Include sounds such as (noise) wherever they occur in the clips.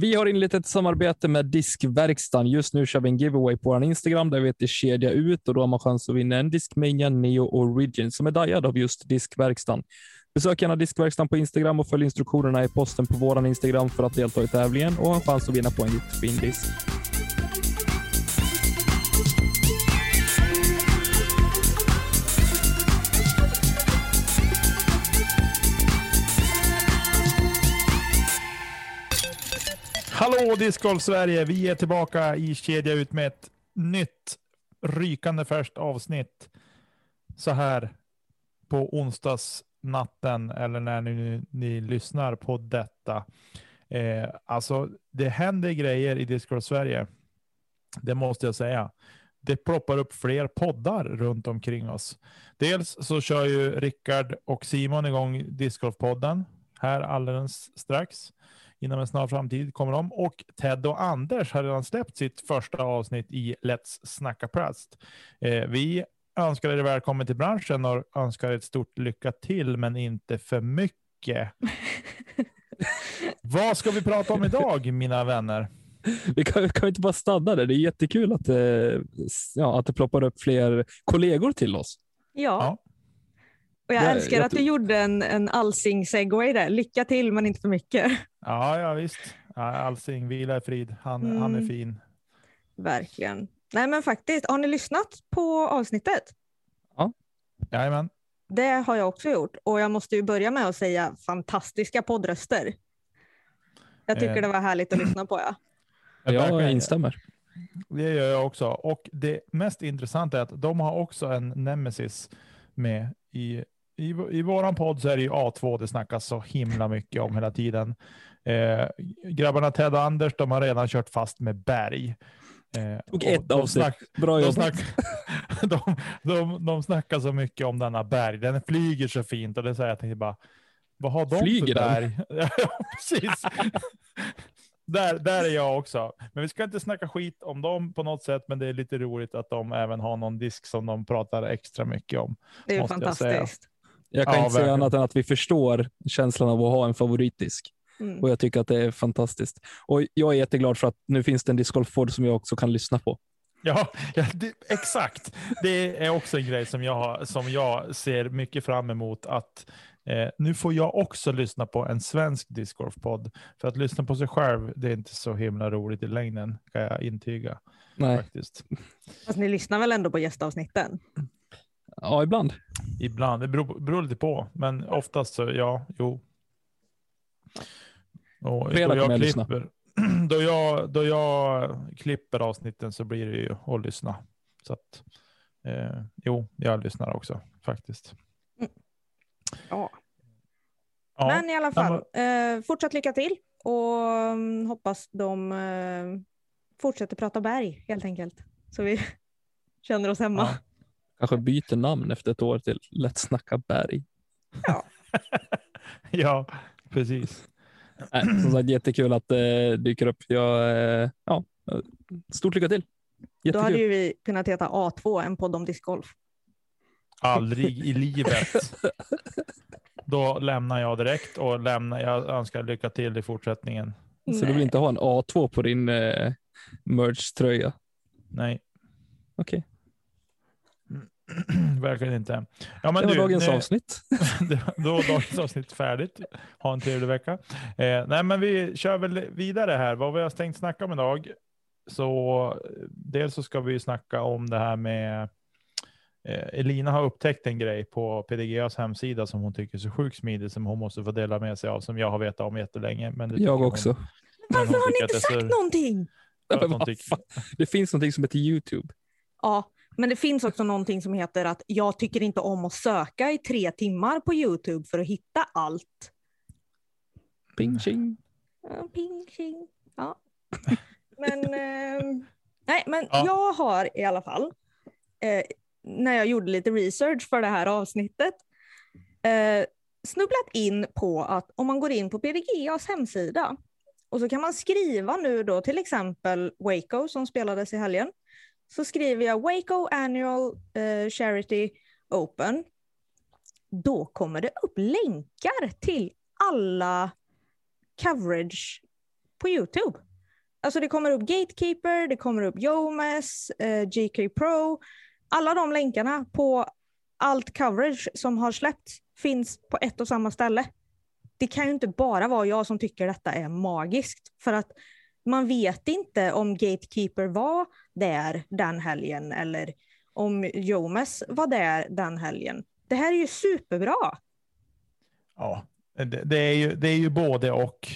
Vi har inlett ett samarbete med Diskverkstan. Just nu kör vi en giveaway på vår Instagram där vi heter kedja ut och då har man chans att vinna en Discmania Neo Origin som är dajad av just Diskverkstan. Besök gärna Diskverkstan på Instagram och följ instruktionerna i posten på vår Instagram för att delta i tävlingen och ha en chans att vinna på en jättefin disk. Hallå Discgolf Sverige! Vi är tillbaka i Kedja ut med ett nytt rykande färskt avsnitt. Så här på onsdagsnatten eller när ni, ni lyssnar på detta. Eh, alltså, det händer grejer i Discgolf Sverige. Det måste jag säga. Det ploppar upp fler poddar runt omkring oss. Dels så kör ju Rickard och Simon igång Discgolf-podden här alldeles strax inom en snar framtid kommer de. Och Ted och Anders har redan släppt sitt första avsnitt i Let's Snacka Prast. Eh, vi önskar er välkommen till branschen och önskar ett stort lycka till, men inte för mycket. (laughs) Vad ska vi prata om idag, mina vänner? Vi kan, kan inte bara stanna där. Det är jättekul att, det- ja, att det ploppar upp fler kollegor till oss. Ja. Ja. Och jag Jag- älskar jag att du gjorde en, en allsing segway där. Lycka till men inte för mycket. Ja, ja visst. Ja, Alsing, vila i frid. Han, han är Mm. fin. Verkligen. Nej men faktiskt, har ni lyssnat på avsnittet? Jajamän. Det har jag också gjort och jag måste ju börja med att säga fantastiska poddröster. Jag tycker Eh. det var härligt att lyssna på. Ja. Jag instämmer. Det gör jag också. Och det mest intressanta är att de har också en nemesis med i, i, i våran podd så är det ju A2 det snackas så himla mycket om hela tiden. Eh, grabbarna Ted och Anders, de har redan kört fast med berg. Eh, Tog och ett de avsnitt. snack- Bra de, jobbat. snack, (laughs) de, de, de snackar så mycket om denna berg. Den flyger så fint och det säger jag tänkte bara, vad har de Flyger för den? berg? (laughs) ja, precis. där, där är jag också. Men vi ska inte snacka skit om dem på något sätt, men det är lite roligt att de även har någon disk som de pratar extra mycket om. Det är fantastiskt. Jag kan Ja, inte säga verkligen. annat än att vi förstår känslan av att ha en favoritdisk Mm. och jag tycker att det är fantastiskt. Och jag är jätteglad för att nu finns det en discgolf som jag också kan lyssna på. Ja, ja det, exakt. Det är också en grej som jag, som jag ser mycket fram emot. att eh, Nu får jag också lyssna på en svensk discgolfpodd. För att lyssna på sig själv, det är inte så himla roligt i längden, kan jag intyga. Nej. faktiskt. Fast ni lyssnar väl ändå på gästavsnitten? Ja, ibland. Ibland, det beror, beror lite på. Men oftast så, ja, jo. Och Fredag då jag klipper, (clears throat) då, jag, då jag klipper avsnitten så blir det ju att lyssna. Så att, eh, jo, jag lyssnar också faktiskt. Ja. Ja, Men i alla fall, eh, fortsatt lycka till och mm, hoppas de eh, fortsätter prata berg helt enkelt. Så vi (laughs) känner oss hemma. Ja. Kanske byter namn efter ett år till Lätt snacka berg. ja, (laughs) precis. (clears throat) Nej, som sagt, jättekul att det dyker upp. Jag, eh, ja, eh, stort lycka till. Då hade Jättekul. ju vi kunnat heta A2, en podd om discgolf. Aldrig i livet. (laughs) Då lämnar jag direkt och lämnar, jag önskar lycka till i fortsättningen. Så du vill inte ha en A2 på din eh, merge-tröja? Nej, Okej, (clears throat) verkligen inte. Ja, men det var du, dagens nu- avsnitt. (laughs) Då var dagens avsnitt färdigt. Ha en trevlig vecka. Eh, nej, men vi kör väl vidare här. Vad vi har tänkt snacka om idag. Så eh, dels så ska vi snacka om det här med eh, Elina har upptäckt en grej på PDGAs hemsida som hon tycker är så sjukt smidig som hon måste få dela med sig av som jag har vetat om jättelänge. Men Jag hon- också. men Varför hon har ni inte sagt så- någonting? att Men hon tycker-? Det finns någonting som heter YouTube. Ja, men det finns också någonting som heter att jag tycker inte om att söka i tre timmar på YouTube för att hitta allt. Ping tjing. Ja, ping, tjing. Ja. (laughs) Men, eh, nej, men Ja. jag har i alla fall, eh, när jag gjorde lite research för det här avsnittet, eh, snubblat in på att om man går in på PDGAs hemsida och så kan man skriva nu då till exempel Waco som spelades i helgen. Så skriver jag Waco Annual eh, Charity Open. Då kommer det upp länkar till alla coverage på Youtube. Alltså det kommer upp Gatekeeper, det kommer upp Yomes, eh, GK Pro. Alla de länkarna på allt coverage som har släppts finns på ett och samma ställe. Det kan ju inte bara vara jag som tycker detta är magiskt. För att man vet inte om Gatekeeper var där den helgen eller om Jomes var där den helgen. Det här är ju superbra. Ja, det, det, är ju, det är ju både och.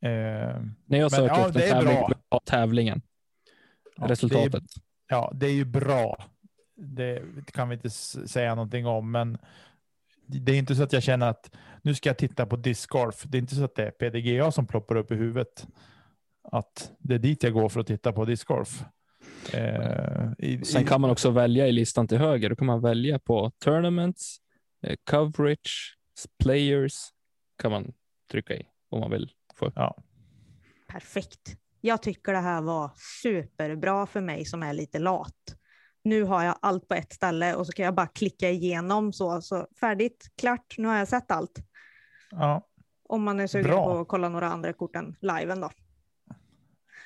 Eh, När jag Men, söker ja, efter det är tävling, bra. tävlingen, ja, resultatet. Det är, ja, det är ju bra. Det kan vi inte säga någonting om, men det är inte så att jag känner att nu ska jag titta på discgolf. Det är inte så att det är PDGA som ploppar upp i huvudet. Att det är dit jag går för att titta på discgolf. Eh, i, Sen kan man också välja i listan till höger. Då kan man välja på tournaments, eh, coverage, players. kan man trycka i om man vill. Få. Ja, Perfekt. Jag tycker det här var superbra för mig som är lite lat. Nu har jag allt på ett ställe och så kan jag bara klicka igenom så, så färdigt, klart, nu har jag sett allt. ja, Om man är sugen Bra. på att kolla några andra kort än liven då.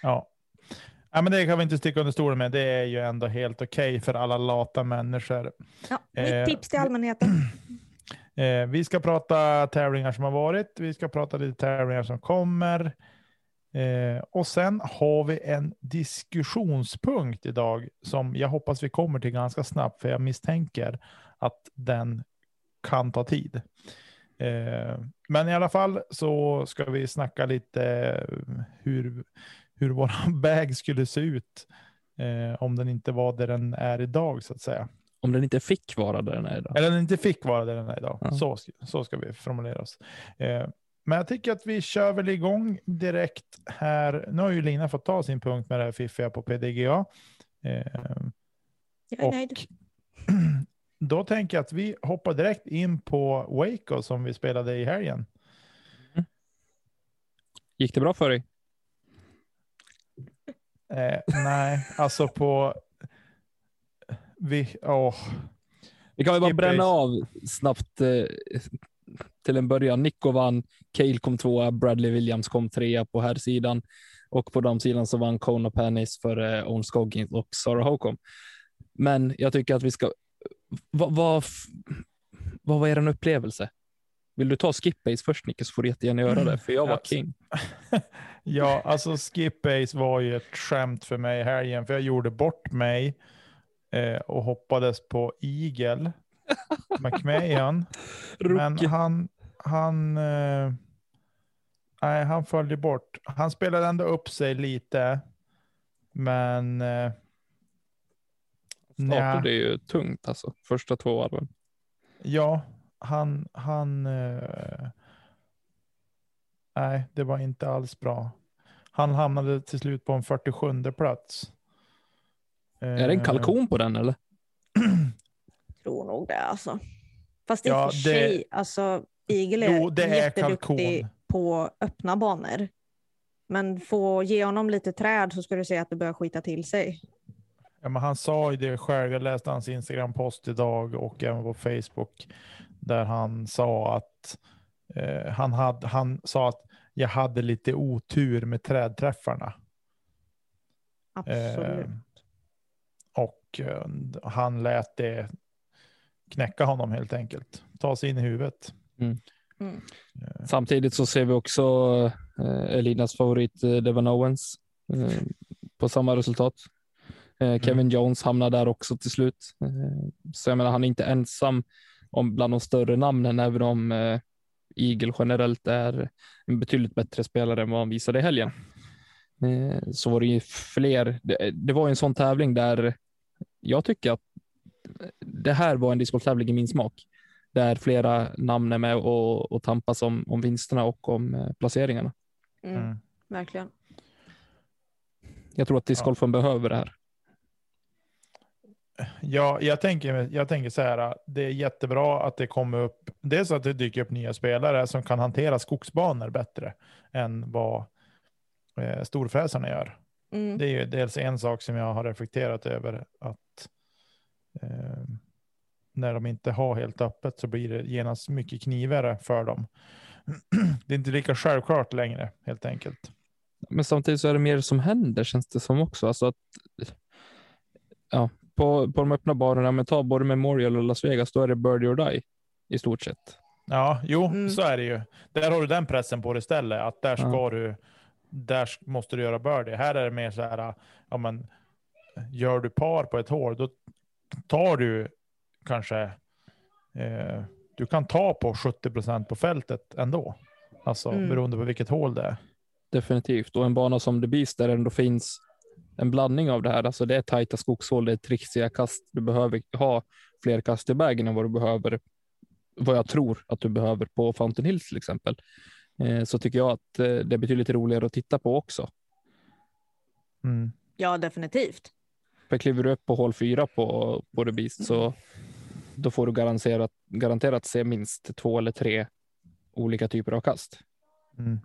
Ja. ja men det kan vi inte sticka under stolen med. Det är ju ändå helt okej för alla lata människor. Ja, mitt Eh, tips till allmänheten. (clears throat) Eh, vi ska prata tävlingar som har varit. Vi ska prata lite tävlingar som kommer. Eh, och sen har vi en diskussionspunkt idag som jag hoppas vi kommer till ganska snabbt, för jag misstänker att den kan ta tid. Eh, men i alla fall så ska vi snacka lite eh, hur, hur vår bag (laughs) skulle se ut eh, om den inte var där den är idag så att säga. Om den inte fick vara där den är idag. Eller den inte fick vara där den är idag. Ja. Så, så ska vi formulera oss. Eh, men jag tycker att vi kör väl igång direkt här. Nu har ju Lina fått ta sin punkt med det här fiffiga på PDGA. Eh, Jag är och nöjd. (clears throat) då tänker jag att vi hoppar direkt in på Waco som vi spelade i helgen. Gick det bra för dig? Eh, nej, alltså på... Vi, åh, Vi kan väl bara bränna av snabbt eh, till en början. Nico vann, Cale kom tvåa, Bradley Williams kom trea på här sidan och på damsidan så vann Kona Panis för eh, Owen Scoggins och Sarah Hocom. Men jag tycker att vi ska. Vad, vad, f- vad var er upplevelse? Vill du ta skip base först Nicke så får du jättegärna göra det, för jag var Ja, king. (laughs) Ja, alltså skip base var ju ett skämt för mig i helgen, för jag gjorde bort mig eh, och hoppades på Eagle, (laughs) McMahon. Men han, han, eh, nej, han följde bort. Han spelade ändå upp sig lite, men eh, Startade ju tungt alltså, första två varven. ja, han, han, eh, nej, det var inte alls bra. Han hamnade till slut på en 47 plats. Är det en Eh, kalkon på den eller? (clears throat) tror nog det alltså. Fast i och Ja, för det- sig, alltså Eagle är, Jo, det är jätteduktig kalkon. på öppna banor. Men få ge honom lite träd så ska du se att det börjar skita till sig. Ja, men han sa ju det själv. Jag läste hans Instagram-post idag och även på Facebook där han sa att eh, han, hade, han sa att jag hade lite otur med trädträffarna. Absolut. Eh, och eh, han lät det knäcka honom helt enkelt. Ta sig in i huvudet. Mm. Mm. Eh, Samtidigt så ser vi också eh, Elinas favorit eh, Devon Owens eh, på samma resultat. Eh, Kevin Jones hamnar där också till slut. Eh, så jag menar, han är inte ensam om bland de större namnen, även om eh, Eagle generellt är en betydligt bättre spelare än vad han visade i helgen. Eh, så var det ju fler. Det, det var ju en sån tävling där jag tycker att det här var en discgolftävling i min smak. där flera namn är med och, och tampas om, om vinsterna och om eh, placeringarna. Mm, Mm. Verkligen. Jag tror att discgolfen behöver det här. Ja, jag tänker, jag tänker så här, det är jättebra att det kommer upp, dels att det dyker upp nya spelare som kan hantera skogsbanor bättre än vad eh, storfräsarna gör. Mm. Det är ju dels en sak som jag har reflekterat över att eh, när de inte har helt öppet så blir det genast mycket knivigare för dem. (clears throat) Det är inte lika självklart längre helt enkelt. Men samtidigt så är det mer som händer känns det som också. Alltså att, ja, på, på de öppna banorna, men ta både Memorial och Las Vegas, då är det birdie or die i stort sett. Ja, jo, Mm. så är det ju. Där har du den pressen på dig istället, att där ska Ja. du, där måste du göra birdie. Här är det mer så här, ja men, gör du par på ett hål, då tar du kanske, eh, du kan ta på 70 procent på fältet ändå. Alltså Mm. beroende på vilket hål det är. Definitivt. Och en bana som The Beast där det ändå finns en blandning av det här. Alltså det är tajta skogshål, det är trixiga kast. Du behöver ha fler kast i vägen än vad du behöver, vad jag tror att du behöver på Fountain Hills till exempel. Eh, så tycker jag att eh, det är betydligt roligare att titta på också. Mm. Ja, definitivt. För kliver du upp på hål fyra på, på The Beast så då får du garanterat, garanterat se minst två eller tre olika typer av kast. Mm.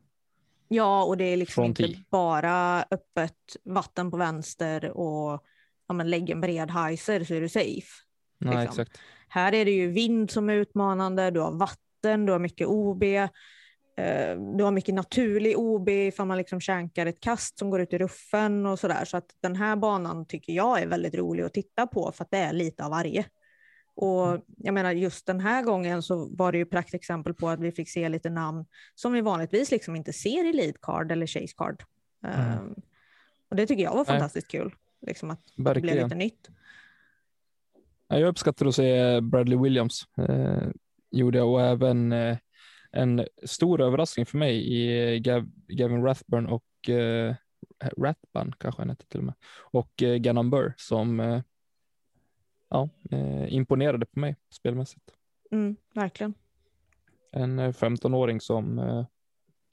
Ja, och det är liksom inte bara öppet vatten på vänster och ja, men lägg en bred heiser så är du safe. Nej, Liksom. exakt. Här är det ju vind som är utmanande, du har vatten, du har mycket OB, eh, du har mycket naturlig OB ifall man liksom känkar ett kast som går ut i ruffen och sådär. Så att den här banan tycker jag är väldigt rolig att titta på för att det är lite av varje. Och jag menar just den här gången så var det ju praktexempel på att vi fick se lite namn som vi vanligtvis liksom inte ser i lead card eller chase card. Mm. Ehm, och det tycker jag var Nej. fantastiskt kul. Liksom att det blev Verkligen. lite nytt. Ja, Jag uppskattar att se Bradley Williams. Eh, gjorde jag och även eh, en stor överraskning för mig i Gav, Gavin Rathburn och eh, Rathbun kanske han hette till och med och eh, Gannon Burr som eh, ja, eh, imponerade på mig spelmässigt. Mm, verkligen. En eh, 15-åring som eh,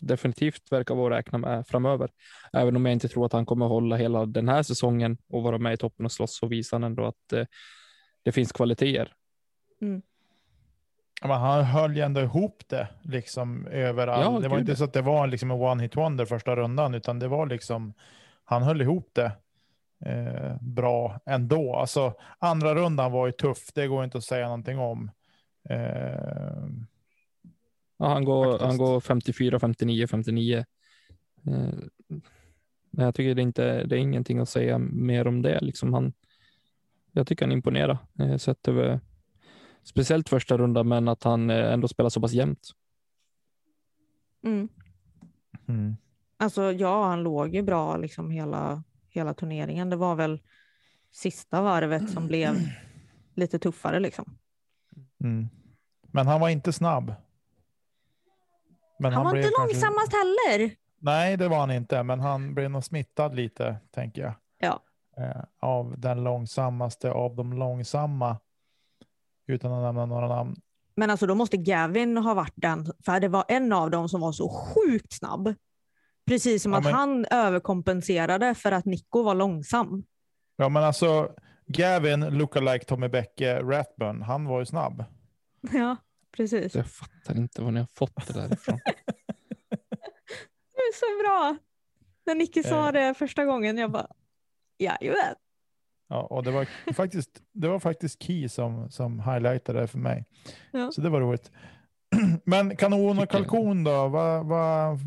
definitivt verkar vara att räkna med framöver. Även om jag inte tror att han kommer hålla hela den här säsongen och vara med i toppen och slåss så visar han ändå att eh, det finns kvaliteter. Ja, Men han höll ju ändå ihop det liksom överallt. Ja, det var gud, inte så att det var liksom en one hit wonder första rundan, utan det var liksom, han höll ihop det eh, bra ändå. Alltså andra rundan var ju tuff, det går inte att säga någonting om. Eh, Ja, han, går, Faktiskt. han går 54, 59, 59. Eh, Men jag tycker det är, inte, det är ingenting att säga mer om det. Liksom han, jag tycker han imponerar. eh, Sett över, speciellt första rundan, men att han eh, ändå spelar så pass jämnt. Mm. mm. Alltså ja, han låg ju bra liksom hela, hela turneringen. Det var väl sista varvet som blev lite tuffare liksom. Mm. Men han var inte snabb. Men Han, var blev inte kanske- långsammast heller. Nej, det var han inte, men han blev nog smittad lite, tänker jag. Ja. Eh, av den långsammaste av de långsamma. Utan att nämna några namn. Men alltså då måste Gavin ha varit den, för det var en av dem som var så sjukt snabb. Precis som Ja, att men- han överkompenserade för att Nico var långsam. Ja, men alltså Gavin, lookalike Tommy Bäcke, Rathburn, han var ju snabb. Ja, precis. Jag fattar inte var ni har fått det där ifrån. (laughs) Det är så bra. När Nicky sa Eh. det första gången, jag bara, jajamän. Ja, och det var (laughs) faktiskt, det var faktiskt Key som, som highlightade det för mig. Ja. Så det var roligt. (clears throat) Men kanon och kalkon då? Vad, vad,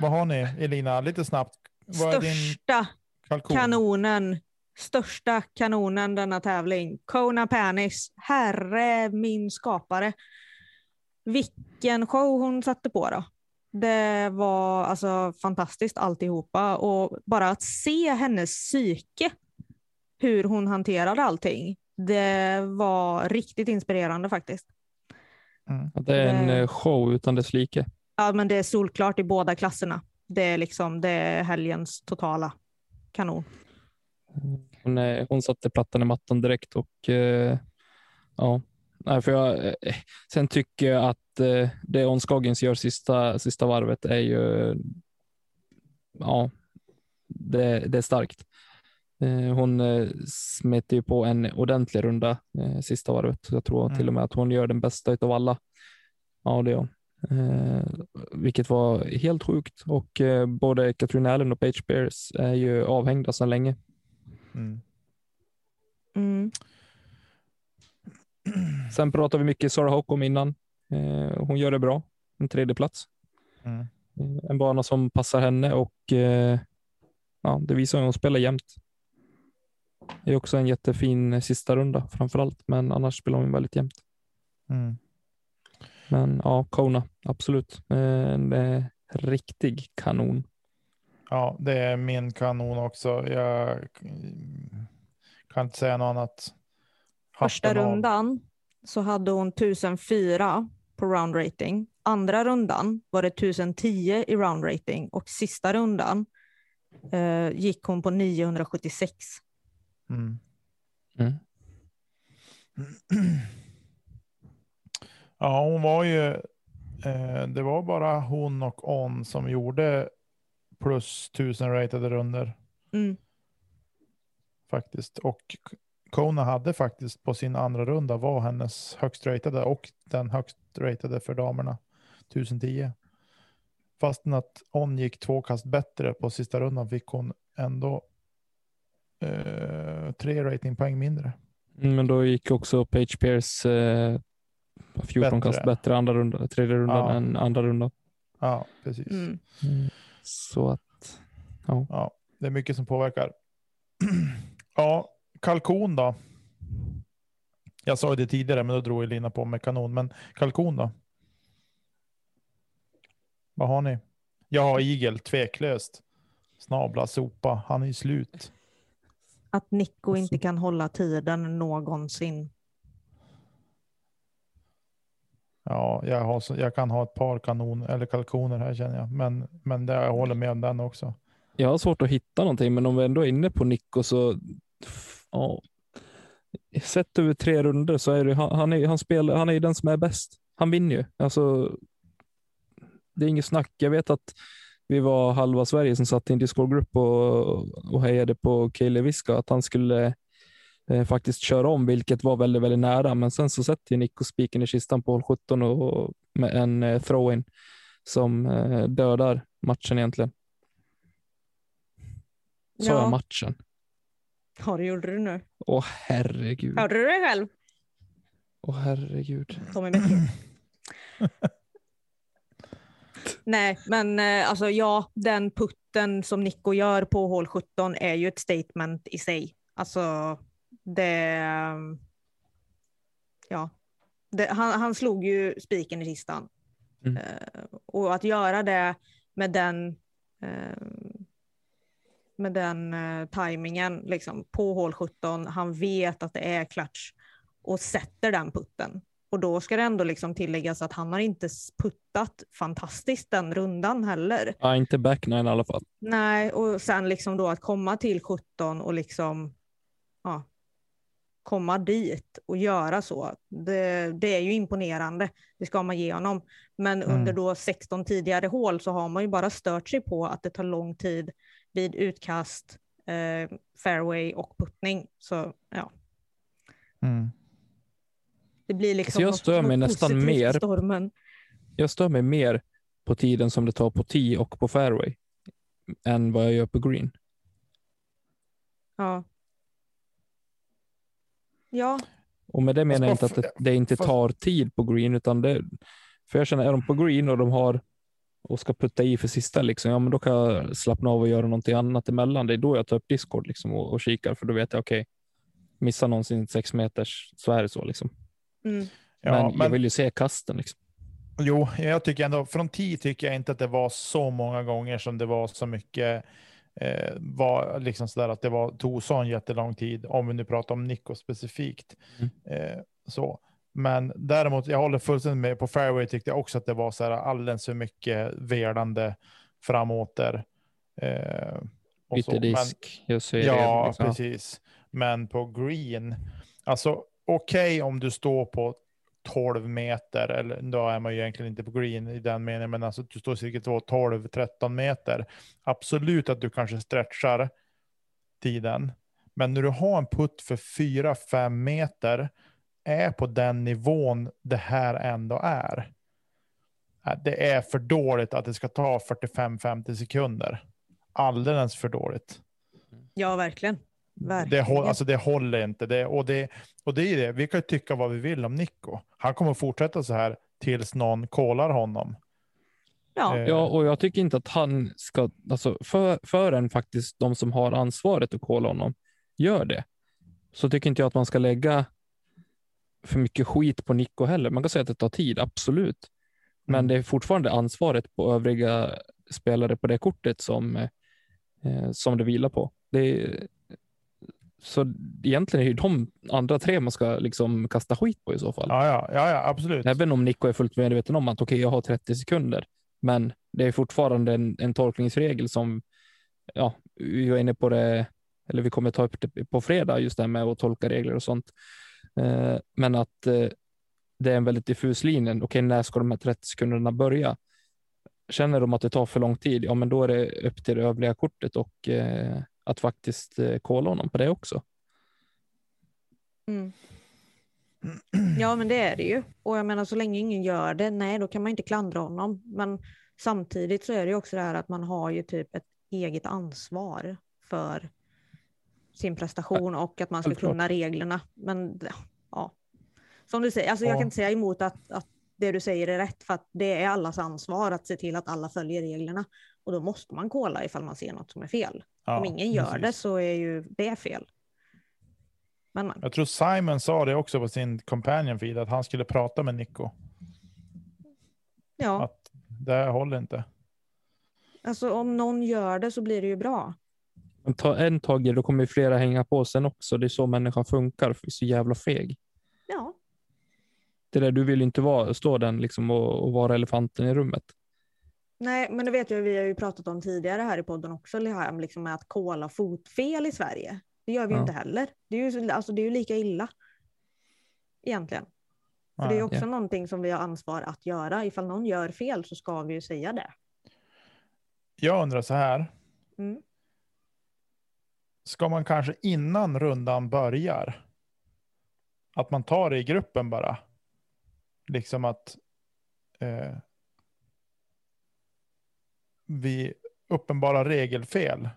vad har ni Elina? Lite snabbt. Vad är din Största kalkon? kanonen, största kanonen denna tävling. Kona Panis, herre min skapare. Vilken show hon satte på då. Det var alltså fantastiskt alltihopa och bara att se hennes psyke, hur hon hanterade allting, det var riktigt inspirerande faktiskt. Mm. Det är en eh, show utan dess like. Ja, men det är solklart i båda klasserna. Det är liksom det är helgens totala kanon. Hon, eh, hon satte plattan i mattan direkt och eh, ja, Nej, för jag, eh, sen tycker jag att eh, det On Scoggins gör sista, sista varvet är ju, ja, det, det är starkt. Eh, hon eh, smet ju på en ordentlig runda eh, sista varvet. Jag tror Mm. till och med att hon gör den bästa av alla. Ja, det gör hon. Eh, vilket var helt sjukt. Och eh, både Katrin Allen och Paige Bears är ju avhängda sedan länge. Mm. Mm. (clears throat) Sen pratar vi mycket Sarah Hock om innan. Eh, hon gör det bra. En tredje plats. Mm. Eh, En bana som passar henne och eh, ja, det visar att hon spelar jämnt. Det är också en jättefin sista runda framför allt, men annars spelar hon väldigt jämnt. Mm. Men ja, Kona, absolut. Eh, En eh, riktig kanon. Ja, det är min kanon också. Jag kan inte säga något annat. Första av. rundan så hade hon 1004 på round rating. Andra rundan var det 1010 i round rating och sista rundan eh, gick hon på 976. Mm. Mm. Ja, hon var ju. Eh, det var bara hon och On som gjorde plus tusen ratade runder Mm. faktiskt. Och Kona hade faktiskt på sin andra runda var hennes högst ratade och den högst ratade för damerna 1010. Fastän att On gick två kast bättre på sista rundan fick hon ändå eh, tre ratingpoäng mindre. Mm, Men då gick också Page Pierce eh, 14 kast Bättre. bättre andra runda, tredje rundan Ja. än andra rundan. Ja, precis. Mm. Så att, Ja, det är mycket som påverkar. (clears throat) ja, kalkon då? Jag sa ju det tidigare, men då drog jag Lina på med kanon. Men kalkon då? Vad har ni? Jag har igel, tveklöst. Snabla, sopa, han är ju slut. Att Nico inte kan hålla tiden någonsin. Ja, jag, har, jag kan ha ett par kanon eller kalkoner här känner jag. Men, men det, jag håller med om den också. jag har svårt att hitta någonting, men om vi ändå är inne på Nico så, ja, sett över tre runder så är det, han, han, är, han, spelar, han är ju den som är bäst. Han vinner ju. Alltså, det är inget snack. Jag vet att vi var halva Sverige som satt i en Discord-grupp och, och hejade på Kaeli Viska, att han skulle eh, faktiskt köra om, vilket var väldigt, väldigt nära. Men sen så sätter ju Nico spiken i kistan på hål 17 och, med en eh, throw-in som eh, dödar matchen egentligen. Sa Ja. matchen? Ja, det gjorde du nu. Åh herregud. Hörde du dig själv? Åh herregud. Tommy. (laughs) Nej, men eh, alltså ja, den putten som Nico gör på hål 17 är ju ett statement i sig. Alltså, det... Ja. Det, han, han slog ju spiken i kistan. Mm. Eh, och att göra det med den eh, med den eh, tajmingen liksom, på hål 17. Han vet att det är klatsch och sätter den putten. Och då ska det ändå liksom tilläggas att han har inte puttat fantastiskt den rundan heller. Ja, inte back nine i alla fall. Nej, och sen liksom då att komma till 17 och liksom komma dit och göra så. Det, det är ju imponerande, det ska man ge honom. Men Mm. under då 16 tidigare hål så har man ju bara stört sig på att det tar lång tid vid utkast, eh, fairway och puttning. Så ja, Mm. det blir liksom Alltså, jag något- stör mig något nästan mer. Stormen. Jag stör mig mer på tiden som det tar på tee och på fairway än vad jag gör på green. Ja. Ja, Och med det menar jag inte Fast att det, det inte tar tid på green, utan det, för jag känner, är de på green och de har och ska putta i för sista, liksom, ja, men då kan jag slappna av och göra någonting annat emellan. Det är då jag tar upp Discord liksom, och, och kikar, för då vet jag, okej, missar någon sin sex meters så är det så. Liksom. mm. Ja, men, men, jag vill ju se kasten. Liksom. Jo, jag tycker ändå från 10 tycker jag inte att det var så många gånger som det var så mycket. Eh, var liksom sådär att det var tog så en jättelång tid. Om vi nu pratar om Nico specifikt. Mm. Eh, så. Men däremot, jag håller fullständigt med. På fairway tyckte jag också att det var så här alldeles för mycket velande framåter. Eh, och så. Byter Men- disk, jag ser Ja, liksom. precis. Men på green, alltså okej om du står på 12 meter, eller då är man ju egentligen inte på green i den meningen, men alltså du står cirka 12-13 meter. Absolut att du kanske stretchar tiden, men när du har en putt för 4-5 meter är på den nivån det här ändå är. Äh, det är för dåligt att det ska ta 45-50 sekunder. Alldeles för dåligt. Ja, verkligen. Det, Verkligen. håll, alltså det håller inte. Det, och, det, och det är det, vi kan ju tycka vad vi vill om Nico. Han kommer fortsätta så här tills någon kollar honom. ja. Eh, Ja, och jag tycker inte att han ska, alltså för, förrän faktiskt de som har ansvaret att kolla honom gör det, så tycker inte jag att man ska lägga för mycket skit på Nico heller. Man kan säga att det tar tid, absolut. Men Mm. det är fortfarande ansvaret på övriga spelare på det kortet som, eh, som det vilar på. Det är, så egentligen är det de andra tre man ska liksom kasta skit på i så fall. Ja, ja, ja, ja absolut. Även om Nico är fullt medveten om att okej, jag har 30 sekunder, men det är fortfarande en, en tolkningsregel som, ja, vi var inne på det, eller vi kommer ta upp det på fredag, just det här med att tolka regler och sånt. Eh, men att eh, det är en väldigt diffus linje. Okej, när ska de här 30 sekunderna börja? Känner de att det tar för lång tid, ja, men då är det upp till det övriga kortet och eh, att faktiskt eh, kolla honom på det också. Mm. Ja, men det är det ju. Och jag menar, så länge ingen gör det, nej, då kan man inte klandra honom. Men samtidigt så är det ju också det här att man har ju typ ett eget ansvar för sin prestation och att man ska kunna reglerna. Men ja, som du säger, alltså jag Ja. kan inte säga emot att, att det du säger är rätt, för att det är allas ansvar att se till att alla följer reglerna. Och då måste man kolla ifall man ser något som är fel. Ja, Om ingen gör precis. det så är ju det fel. Men, men. Jag tror Simon sa det också på sin companion feed, att han skulle prata med Nico. Ja. Att det här håller inte. Alltså om någon gör det så blir det ju bra. Men ta en tag i då kommer ju flera hänga på sen också. Det är så människan funkar, för vi är så jävla feg. Ja, Det där, du vill ju inte vara, stå den liksom och, och vara elefanten i rummet. Nej, men det vet jag, vi har ju pratat om tidigare här i podden också, liksom med att kolla fotfel i Sverige. Det gör vi ju Ja. inte heller. Det är, ju, så- alltså, det är ju lika illa. Egentligen. För det är ju Ja. också någonting som vi har ansvar att göra. Ifall någon gör fel så ska vi ju säga det. Jag undrar så här, Mm. ska man kanske innan rundan börjar, att man tar det i gruppen bara? Liksom att eh, vi uppenbara regelfel,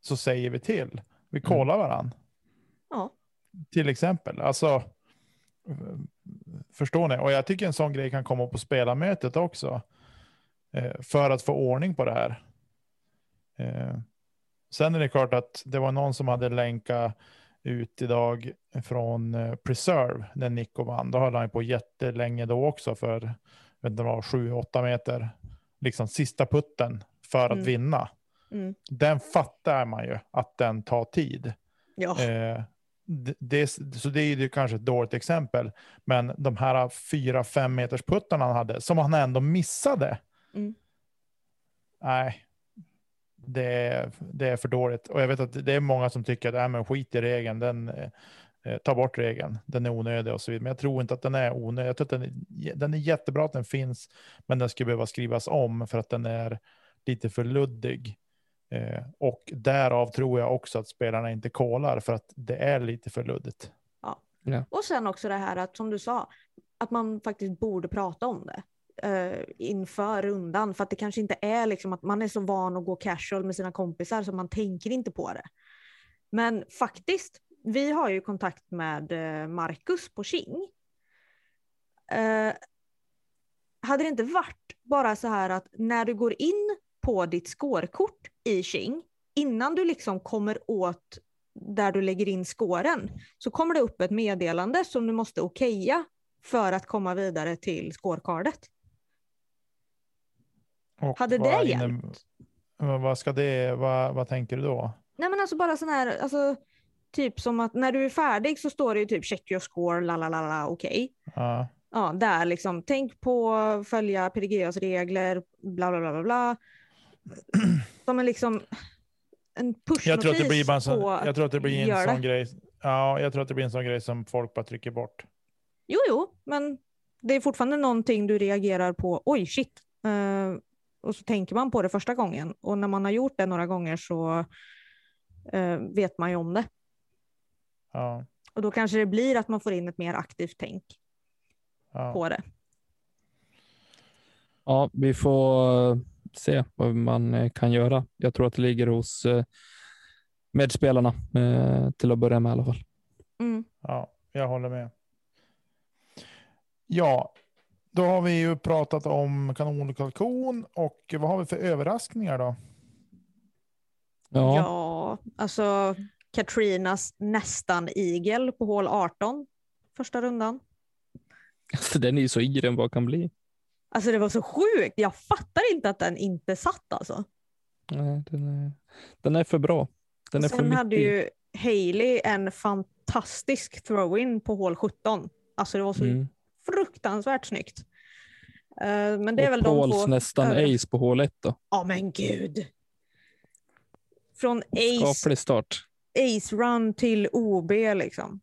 så säger vi till. Vi kollar varann. Ja. Till exempel. Alltså, förstår ni? Och jag tycker en sån grej kan komma på spelarmötet också. Eh, för att få ordning på det här. Eh, sen är det klart att det var någon som hade länkat ut idag från eh, Preserve när Nico vann. Då höll han på jättelänge då också för vet inte, vad, 7-8 meter. Liksom sista putten för att Mm. vinna. Mm. Den fattar man ju att den tar tid. Ja. Eh, det, det, så det är ju kanske ett dåligt exempel. Men de här 4-5 meters puttarna han hade, som han ändå missade. Mm. Nej, det är, det är för dåligt. Och jag vet att det är många som tycker att äh, men skit i regeln, den, eh, ta bort regeln, den är onödig och så vidare. Men jag tror inte att den är onödig. Jag tror att den, är, den är jättebra att den finns, men den skulle behöva skrivas om för att den är lite för luddig. Eh, och därav tror jag också att spelarna inte kollar för att det är lite för luddigt. Och sen också det här att som du sa, att man faktiskt borde prata om det eh, inför rundan. För att det kanske inte är liksom att man är så van att gå casual med sina kompisar så man tänker inte på det. Men faktiskt, vi har ju kontakt med eh, Marcus på King. Eh, hade det inte varit bara så här att när du går in på ditt skårkort i King, innan du liksom kommer åt där du lägger in skåren, så kommer det upp ett meddelande som du måste okeja för att komma vidare till scorecardet. Och Hade det inne- hjälpt? vad- Vad ska det, vad, vad tänker du då? Nej men alltså bara sån här, alltså, typ som att när du är färdig så står det ju typ check your score, la la la la, okej. Ja. Ja, där liksom, tänk på följa PDGAs regler, bla bla bla bla bla. Som en liksom, en pushnotis Jag tror att det blir en sån, jag tror att det blir en sån det. grej. Ja, jag tror att det blir en sån grej som folk bara trycker bort. Jo, jo, men det är fortfarande någonting du reagerar på, oj shit. Eh, och så tänker man på det första gången och när man har gjort det några gånger så eh, vet man ju om det. Ja, Och då kanske det blir att man får in ett mer aktivt tänk ja. på det. Ja, vi får se vad man eh, kan göra. Jag tror att det ligger hos eh, medspelarna eh, till att börja med i alla fall. Mm. ja, jag håller med. Ja, då har vi ju pratat om kanon och kalkon och vad har vi för överraskningar då? Ja, Ja, alltså Katrinas nästan igel på hål 18 första rundan. alltså, (laughs) den är ju så i den bara kan bli. Alltså det var så sjukt. Jag fattar inte att den inte satt alltså. Nej, den, är, den är för bra. Den är Och för sen mycket. hade i. ju Hailey en fantastisk throw-in på hål 17. Alltså det var så Mm. fruktansvärt snyggt. Eh, men det är Och väl de Pauls två. nästan över- ace på hål 1 då. Ja men gud. Från ace, Skaplig start. ace run till OB liksom.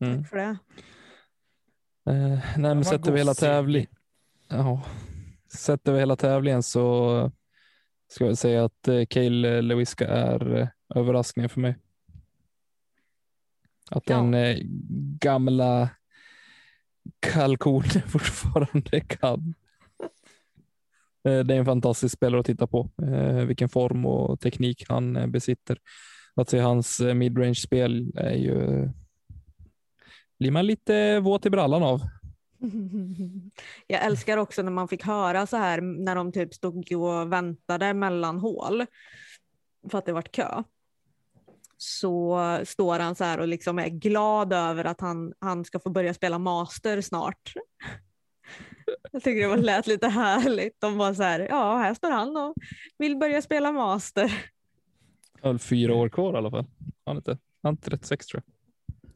Mm. Tack för det. Eh, nej, men sätter vi hela tävlingen. Ja, sätter vi hela tävlingen så ska jag säga att eh, Cale Lewiska är eh, överraskningen för mig. Att Ja. den eh, gamla kalkonen (laughs) fortfarande kan. Eh, Det är en fantastisk spelare att titta på. Eh, Vilken form och teknik han eh, besitter. Att se hans eh, midrange-spel är ju blir man lite våt i brallan av. Jag älskar också när man fick höra så här när de typ stod och väntade mellan hål för att det vart kö. Så står han så här och liksom är glad över att han, han ska få börja spela master snart. Jag tycker det var lät lite härligt. De var så här, ja här står han och vill börja spela master. Han har fyra år kvar i alla fall. Han är inte, han är 36 tror jag.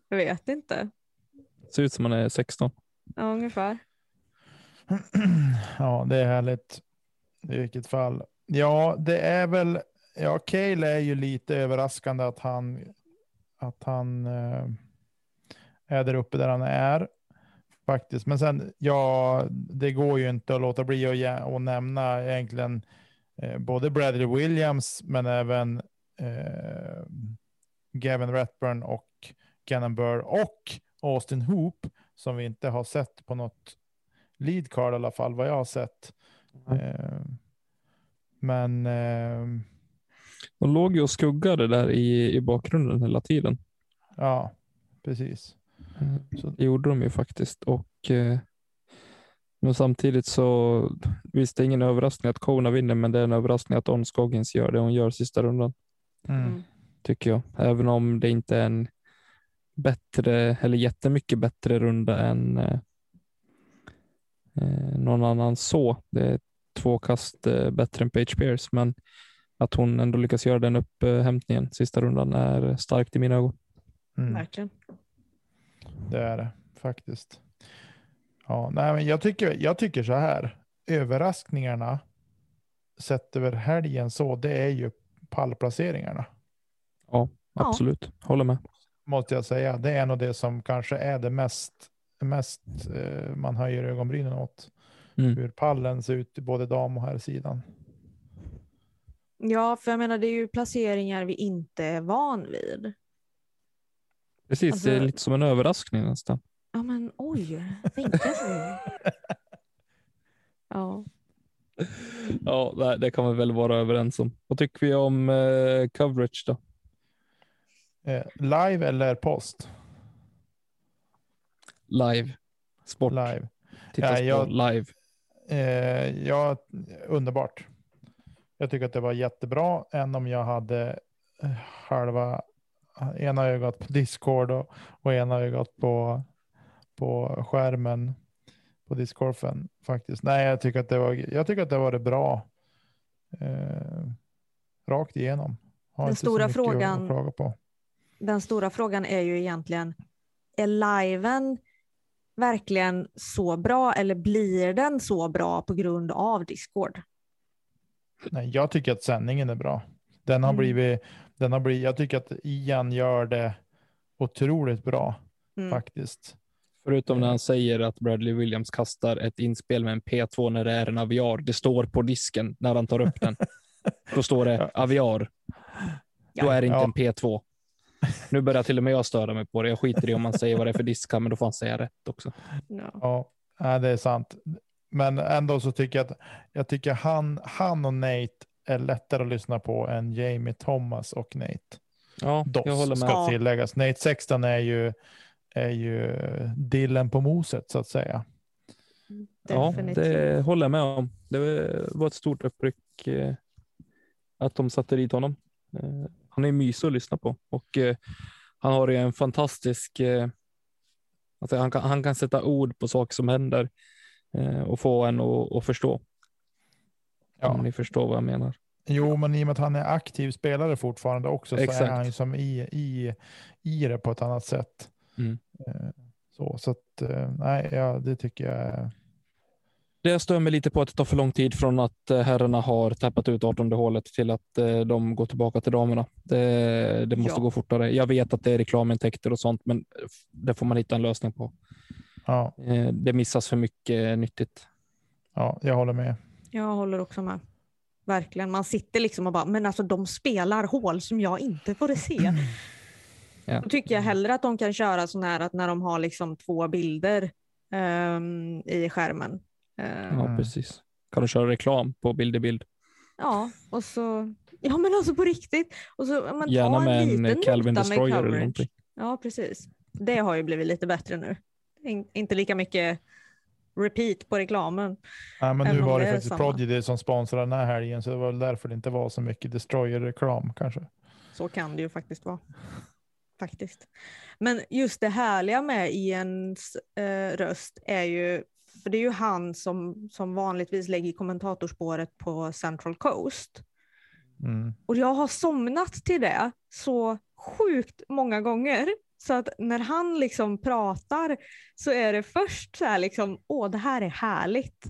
Jag vet inte. Ser ut som han är 16. Ja, ungefär. Ja, det är härligt. I vilket fall. Ja, det är väl. Ja, Cale är ju lite överraskande att han att han eh, är där uppe där han är faktiskt. Men sen, ja, det går ju inte att låta bli att, att nämna egentligen eh, både Bradley Williams, men även eh, Gavin Ratburn och Gannon Burr och Austin Hoop som vi inte har sett på något lead card i alla fall, vad jag har sett. Mm. Eh, men eh, De låg ju och skuggade där i, i bakgrunden hela tiden. ja, precis. Eh, Så, Det gjorde de ju faktiskt. Och, eh, men samtidigt så, visst det är ingen överraskning att Kona vinner, men det är en överraskning att On Scoggins gör det hon gör sista rundan, mm. Mm. tycker jag. Även om det inte är en bättre, eller jättemycket bättre runda än eh, eh, någon annan så. Det är två kast eh, bättre än Page Pierce, men att hon ändå lyckas göra den upphämtningen sista rundan är starkt i mina ögon. Mm. Verkligen. Det är det faktiskt. Ja, nej, men jag tycker, jag tycker så här. Överraskningarna sett över helgen så, det är ju pallplaceringarna. Ja. Absolut, håller med. Måste jag säga. Det är nog det som kanske är det mest, mest eh, man höjer ögonbrynen åt. Mm. Hur pallen ser ut både dam och här sidan. Ja, för jag menar det är ju placeringar vi inte är van vid. Precis, det är Alltså- lite som en överraskning nästan. Ja men oj, tänka sig. (laughs) Ja. Ja, det, det kan vi väl vara överens om. Vad tycker vi om eh, coverage då? Eh, live eller post? Live. Sport. Live. Tittas Ja, jag- live. Eh, ja, underbart. Jag tycker att det var jättebra, än om jag hade eh, halva ena ögat på Discord och, och ena ögat på, på skärmen på discgolfen faktiskt. Nej, jag tycker att det var, jag tycker att det var det bra. Eh, rakt igenom. Har Den stora frågan- att klaga på. Den stora frågan är ju egentligen, är liven verkligen så bra eller blir den så bra på grund av Discord? Nej, jag tycker att sändningen är bra. Den har Mm. blivit, den har blivit, jag tycker att Ian gör det otroligt bra Mm. faktiskt. Förutom när han säger att Bradley Williams kastar ett inspel med en P2 när det är en aviar. Det står på disken när han tar upp den. (laughs) Då står det aviar. Då är det inte Ja. en P2. Nu börjar till och med jag störa mig på det. Jag skiter i om man säger vad det är för diska, men då får han säga rätt också. Ja. Ja, det är sant. Men ändå så tycker jag att jag tycker han, han och Nate är lättare att lyssna på än Jamie Thomas och Nate. Ja, Doss jag håller med. ska Ja. tilläggas. Nate Sexton är ju, är ju dillen på moset så att säga. Ja, Definitivt. det håller jag med om. Det var ett stort uppryck eh, att de satte dit honom. Han är mysig att lyssna på och eh, han har ju en fantastisk, eh, alltså han, kan, han kan sätta ord på saker som händer eh, och få en att, att förstå. Ja. Om ni förstår vad jag menar. Jo, men i och med att han är aktiv spelare fortfarande också så Exakt. är han ju som i, i, i det på ett annat sätt. Mm. Eh, Så, så att, eh, nej, ja, det tycker jag är... Det jag stör mig lite på att det tar för lång tid från att eh, herrarna har tappat ut 18 hålet till att eh, de går tillbaka till damerna. Det, det måste Ja. gå fortare. Jag vet att det är reklamintäkter och sånt, men det får man hitta en lösning på. Ja, Eh, Det missas för mycket nyttigt. ja, jag håller med. Jag håller också med. Verkligen. Man sitter liksom och bara, men alltså de spelar hål som jag inte får se. (clears throat) Ja. Då tycker jag hellre att de kan köra sån här att när de har liksom två bilder ehm, i skärmen. Ja, Mm. precis. Kan du köra reklam på bild i bild? Ja, och så, ja men alltså på riktigt. Och så, men Gärna ta med en en liten Calvin nota med Destroyer eller någonting. Ja, precis. Det har ju blivit lite bättre nu. In, inte lika mycket repeat på reklamen. Nej, men nu var det det faktiskt samma. Prodigy som sponsrade den här helgen, så det var väl därför det inte var så mycket Destroyer-reklam kanske. Så kan det ju faktiskt vara. Faktiskt. Men just det härliga med Ians eh, röst är ju, för det är ju han som, som vanligtvis lägger kommentatorspåret på Central Coast. Mm. Och jag har somnat till det så sjukt många gånger. Så att när han liksom pratar så är det först så här liksom, åh det här är härligt.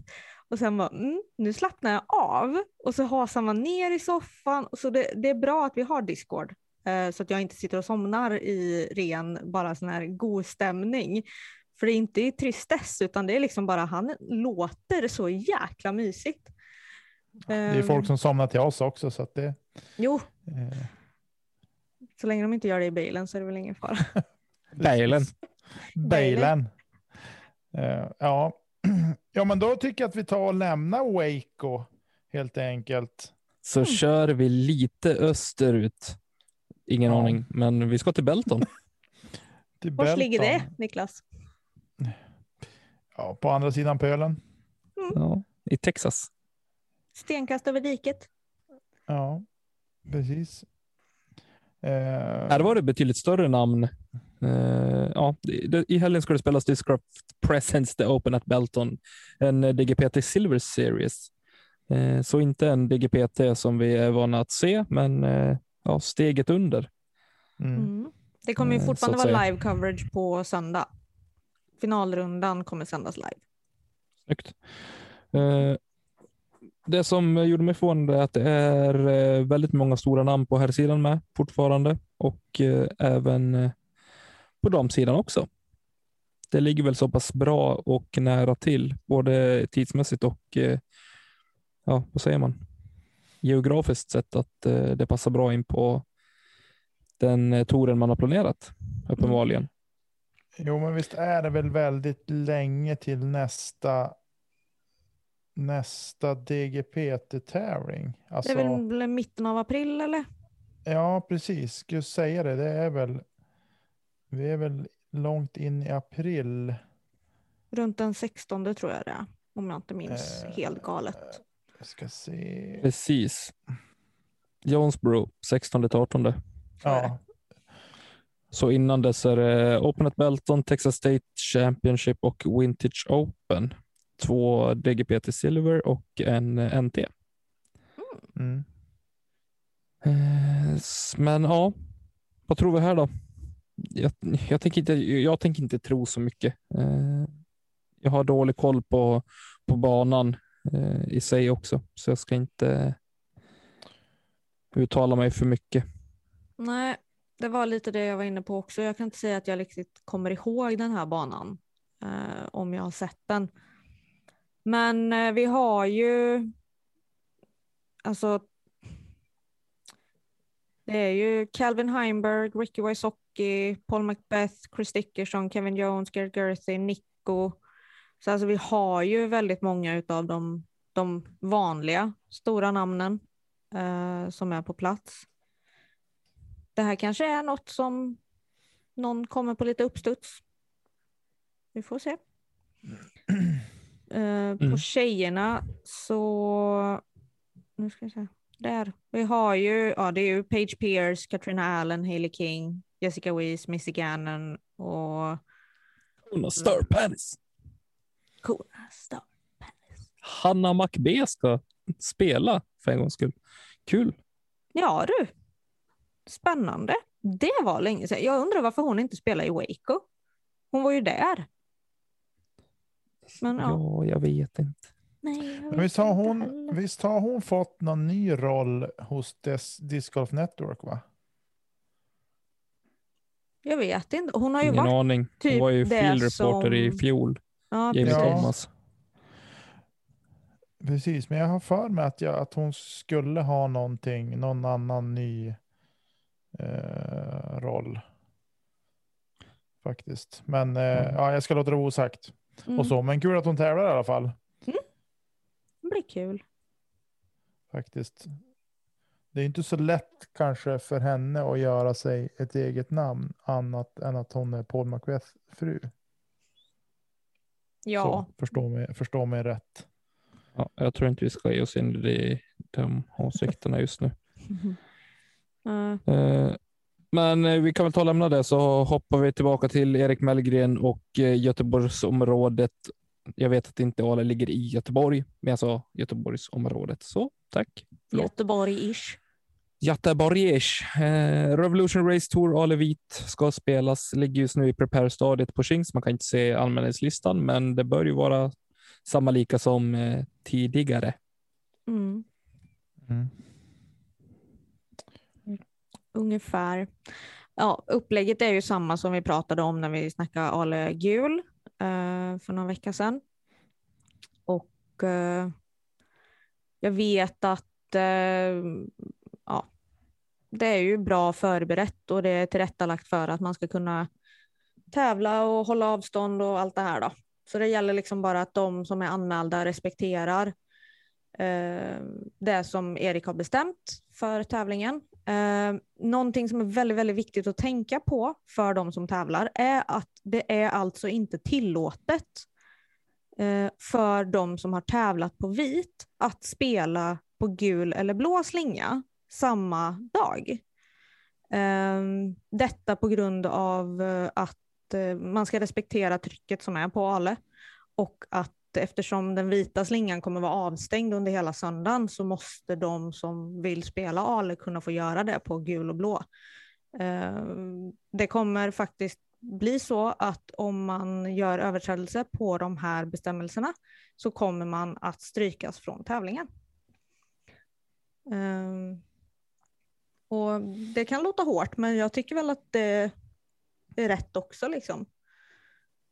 Och sen bara, mm, nu slappnar jag av. Och så hasar man ner i soffan. Och så det, det är bra att vi har Discord. Eh, så att jag inte sitter och somnar i ren, bara sån här god stämning. För det är inte i tristess utan det är liksom bara, han låter så jäkla mysigt. Det är folk som somnar till oss också, så att det... Jo, Eh, så länge de inte gör det i bilen så är det väl ingen fara. (laughs) Bailen. Bailen. Eh, ja. (clears throat) ja, men då tycker jag att vi tar och lämnar Waco helt enkelt. Så Mm. kör vi lite österut. Ingen Ja. aning, men vi ska till Belton. (laughs) Till Var ligger det, Niklas? Ja, på andra sidan pölen. Ja, I Texas. Stenkast över diket. Ja, precis. Eh, Här var det betydligt större namn. Eh, ja, I helgen ska det spelas Discraft Presents The Open at Belton, en eh, DGPT Silver Series. Eh, så inte en DGPT som vi är vana att se, men eh, ja, steget under. mm. Mm. Det kommer ju fortfarande vara live coverage på söndag. Finalrundan kommer sändas live. Snyggt. Eh, det som gjorde mig förvånad är att det är eh, väldigt många stora namn på här sidan med fortfarande och eh, även på damsidan också. Det ligger väl så pass bra och nära till, både tidsmässigt och eh, ja, vad säger man? geografiskt sett att det passar bra in på den touren man har planerat, uppenbarligen. Jo, men visst är det väl väldigt länge till nästa nästa DGPT-tävling. Alltså, Det är väl mitten av april eller? Ja, precis. Skulle säga det. Det är väl. Vi är väl långt in i april. Runt den 16 tror jag det är. Om jag inte minns Eh, helt galet. Jag ska se. Precis. Jonesboro 16 till 18. Så är det. Ja, Så innan dess är det Open at Belton, Texas State Championship och Vintage Open. Två DGPT Silver och en NT. mm. Eh, Men ja, vad tror vi här då? Jag, jag, tänker, inte, jag tänker inte tro så mycket. Eh, Jag har dålig koll på, på banan eh, i sig också, så jag ska inte uttala mig för mycket. Nej, det var lite det jag var inne på också. Jag kan inte säga att jag riktigt kommer ihåg den här banan. eh, om jag har sett den. Men eh, vi har ju, alltså, det är ju Calvin Heimberg, Ricky Wysocki, Paul Macbeth, Chris Dickerson, Kevin Jones, Garrett Gerthy, Nico. Så alltså vi har ju väldigt många av de, de vanliga stora namnen eh, som är på plats. Det här kanske är något som någon kommer på lite uppstuds. Vi får se. Eh, på Mm. tjejerna så, nu ska vi se, där. Vi har ju, ja det är ju Paige Pierce, Katrina Allen, Hailey King, Jessica Weiss, Missy Gannon och Hon har Star Panis. Kona Star. Hanna McB ska spela för en gångs skull. Kul. Ja du, spännande. Det var länge sedan. Jag undrar varför hon inte spelar i Waco. Hon var ju där. Men ja, Ja, jag vet inte. nej. jag Men vet visst, har inte hon, heller. visst har hon fått någon ny roll hos Des, Disc Golf Network? va? Jag vet inte. Hon har ju Ingen varit... aning. Hon typ var ju field reporter i som- fjol. Ja, Jamie Ja. precis. Thomas. Precis, men jag har för mig att, jag, att hon skulle ha någonting, någon annan ny eh, roll. Faktiskt. Men eh, Mm. ja, jag ska låta det vara osagt. Mm, Och så. Men kul att hon tävlar i alla fall. Det blir kul. Faktiskt. Det är inte så lätt kanske för henne att göra sig ett eget namn annat än att hon är Paul Macbeth fru. Ja, Så, förstå, mig, förstå mig rätt. Ja, jag tror inte vi ska ge oss in i de åsikterna just nu. (laughs) Eh, Men eh, vi kan väl ta och lämna det så hoppar vi tillbaka till Erik Mellgren och eh, Göteborgsområdet. Jag vet att inte Ale ligger i Göteborg, men jag sa Göteborgsområdet. Så tack. Göteborg-ish. Göteborgish. Revolution Race Tour Ale Vit ska spelas. Ligger just nu i prepare-stadiet på Kings. Man kan inte se anmälningslistan, men det bör ju vara samma lika som tidigare. Mm, Mm ungefär. Ja, upplägget är ju samma som vi pratade om när vi snackade Ale Gul eh, för någon vecka sedan. Och eh, jag vet att eh, ja, det är ju bra förberett och det är tillrättalagt för att man ska kunna tävla och hålla avstånd och allt det här då. Så det gäller liksom bara att de som är anmälda respekterar eh, det som Erik har bestämt för tävlingen. Eh, någonting som är väldigt, väldigt viktigt att tänka på för de som tävlar är att det är alltså inte tillåtet eh, för de som har tävlat på vit att spela på gul eller blå slinga samma dag. Eh, detta på grund av eh, att eh, man ska respektera trycket som är på Ale och att eftersom den vita slingan kommer vara avstängd under hela söndagen så måste de som vill spela Ale kunna få göra det på gul och blå. Eh, Det kommer faktiskt bli så att om man gör överträdelse på de här bestämmelserna så kommer man att strykas från tävlingen. Eh, Och det kan låta hårt men jag tycker väl att det är rätt också liksom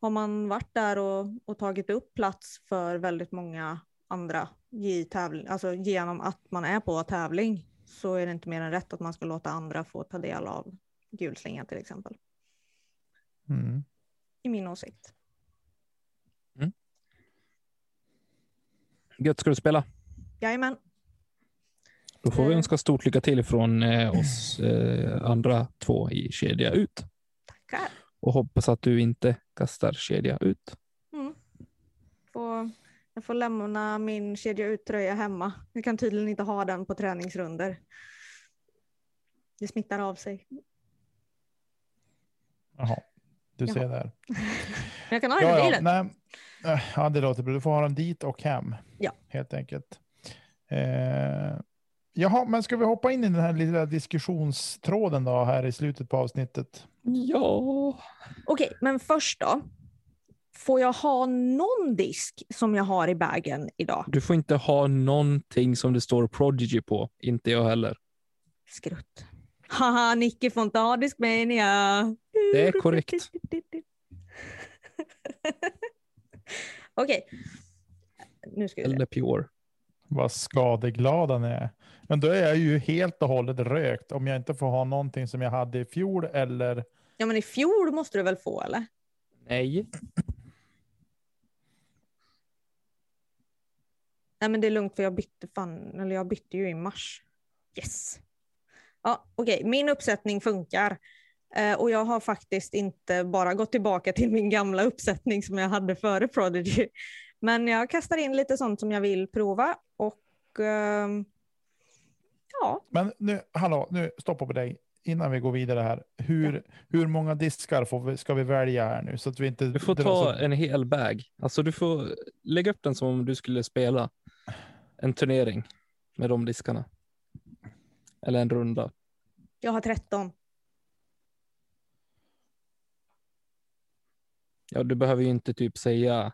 har man varit där och, och tagit upp plats för väldigt många andra i tävling, alltså genom att man är på tävling så är det inte mer än rätt att man ska låta andra få ta del av gulslingan till exempel. Mm. I min åsikt. Gött, ska du spela? Jajamän. Då får vi Eh. önska stort lycka till från eh, oss eh, andra två i kedja ut Tackar. Och hoppas att du inte kastar kedja ut. Mm. Får, jag får lämna min kedja ut-tröja hemma. Jag kan tydligen inte ha den på träningsrunder. Det smittar av sig. Jaha, du Jaha. ser där. Men jag kan ha den i Ja, ja, bilen. nej. Eh, ja, det låter bra. Du får ha den dit och hem. Ja. Helt enkelt. Eh, jaha, men ska vi hoppa in i den här lilla diskussionstråden då här i slutet på avsnittet? Ja, Okej, men först då. Får jag ha någon disk som jag har i bagen idag? du får inte ha någonting som det står Prodigy på. Inte jag heller. Skrutt. Haha, Nicky får inte ha Discmania. Det är korrekt. (laughs) Okej. Nu ska vi. Eller Pure. Vad skadeglada ni är. Men då är jag ju helt och hållet rökt om jag inte får ha någonting som jag hade i fjol eller Ja, men i fjol måste du väl få eller? Nej. Nej, men det är lugnt för jag bytte fan, eller jag bytte ju i mars. Yes. Ja, okej, min uppsättning funkar. Eh, och jag har faktiskt inte bara gått tillbaka till min gamla uppsättning som jag hade före Prodigy. Men jag kastar in lite sånt som jag vill prova och ehm, ja, Men nu, hallå, nu stoppa på dig innan vi går vidare här. Hur, hur många diskar får vi, ska vi välja här nu så att vi inte Du får ta så- en hel bag. Alltså du får lägga upp den som om du skulle spela en turnering med de diskarna. Eller en runda. jag har 13. Ja, du behöver ju inte typ säga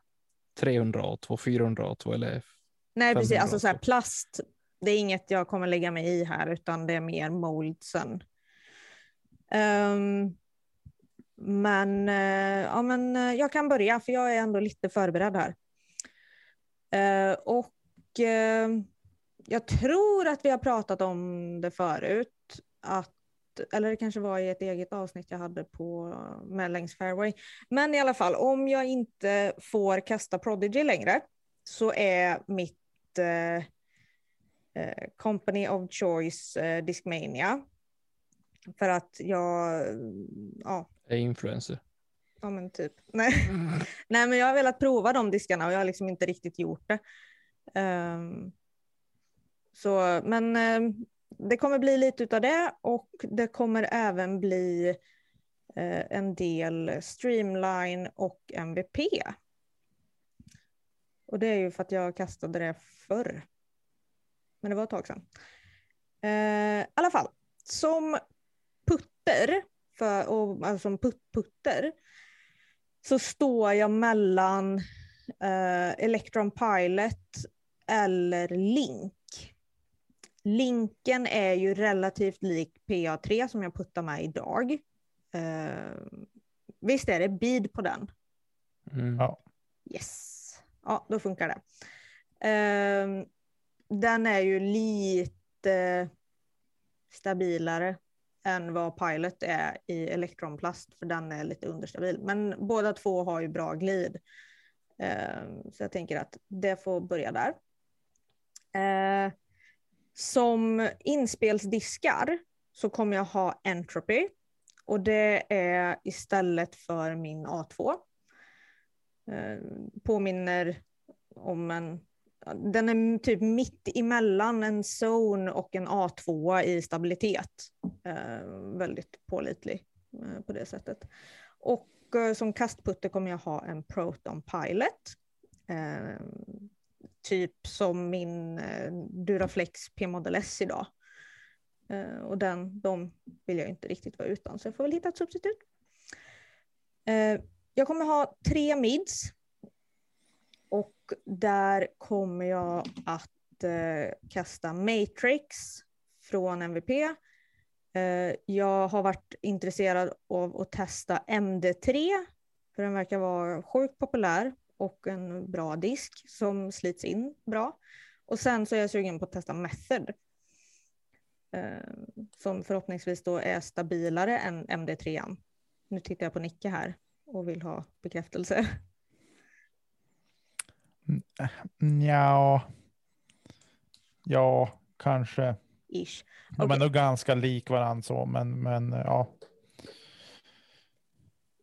300 A2, 400 A2 eller Nej, precis. 500 Alltså så här, plast, det är inget jag kommer lägga mig i här, utan det är mer moldsen. Ehm, men, eh, ja, men eh, jag kan börja, för jag är ändå lite förberedd här. Eh, och jag tror att vi har pratat om det förut, att, eller det kanske var i ett eget avsnitt jag hade på med längs fairway. Men i alla fall, om jag inte får kasta Prodigy längre så är mitt eh, eh, Company of Choice eh, Discmania. För att jag, ja, är influencer. ja men typ. (laughs) Nej. Nej men jag har velat prova de diskarna och jag har liksom inte riktigt gjort det. Ehm, så, men ehm, det kommer bli lite utav det och det kommer även bli eh, en del Streamline och MVP. Och det är ju för att jag kastade det förr. Men det var ett tag sedan. Eh, I alla fall, som putter, för, och, alltså som put, putter, så står jag mellan eh, Electron Pilot eller Link. Linken är ju relativt lik PA3 som jag puttar med idag. Eh, visst är det bid på den? Mm. Ja. Yes. Ja, då funkar det. Ehm, den är ju lite stabilare än vad Pilot är i elektronplast, för den är lite understabil. Men båda två har ju bra glid. Ehm, så jag tänker att det får börja där. Eh, som inspelsdiskar så kommer jag ha Entropy och det är istället för min A2 eh, påminner om en... Den är typ mitt emellan en zone och en A2 i stabilitet. Eh, väldigt pålitlig eh, på det sättet. Och eh, som kastputte kommer jag ha en Proton Pilot. Eh, Typ som min eh, Duraflex P-Model S idag. Eh, och den, de vill jag inte riktigt vara utan, så jag får väl hitta ett substitut. Eh, jag kommer ha tre mids. Och där kommer jag att kasta Matrix från MVP. Jag har varit intresserad av att testa MD3, för den verkar vara sjukt populär och en bra disk som slits in bra. Och sen så är jag sugen på att testa Method. Eh, som förhoppningsvis då är stabilare än MD3. Nu tittar jag på Nicke här och vill ha bekräftelse. Ja. Ja, kanske. Ish. De är nog ganska lik varandra så, men, men ja.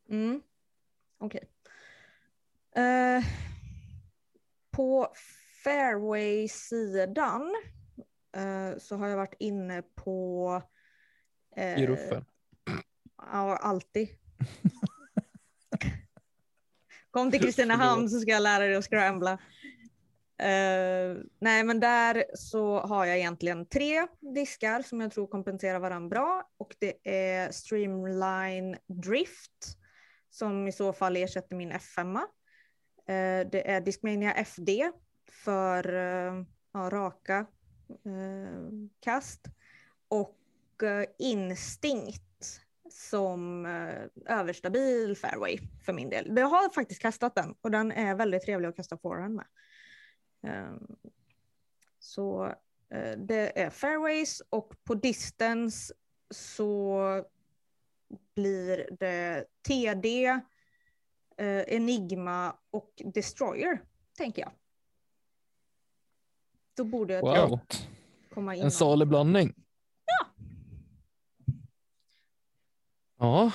Mm. Okej. Eh, på fairway-sidan eh, så har jag varit inne på... eh, I ruffen. Ja, alltid. (laughs) Kom till Kristinehamn så ska jag lära dig att scrambla. Eh, nej, men där så har jag egentligen tre diskar som jag tror kompenserar varandra bra. Och det är Streamline Drift som i så fall ersätter min F5. Eh, det är Discmania FD för eh, ja, raka eh, kast. Och eh, Instinct som eh, överstabil fairway för min del. Jag har faktiskt kastat den och den är väldigt trevlig att kasta forehand med. Ehm, så eh, det är fairways och på distance så blir det TD, eh, Enigma och Destroyer, tänker jag. Då borde jag Wow. komma in. En salig blandning. Ja. Ja.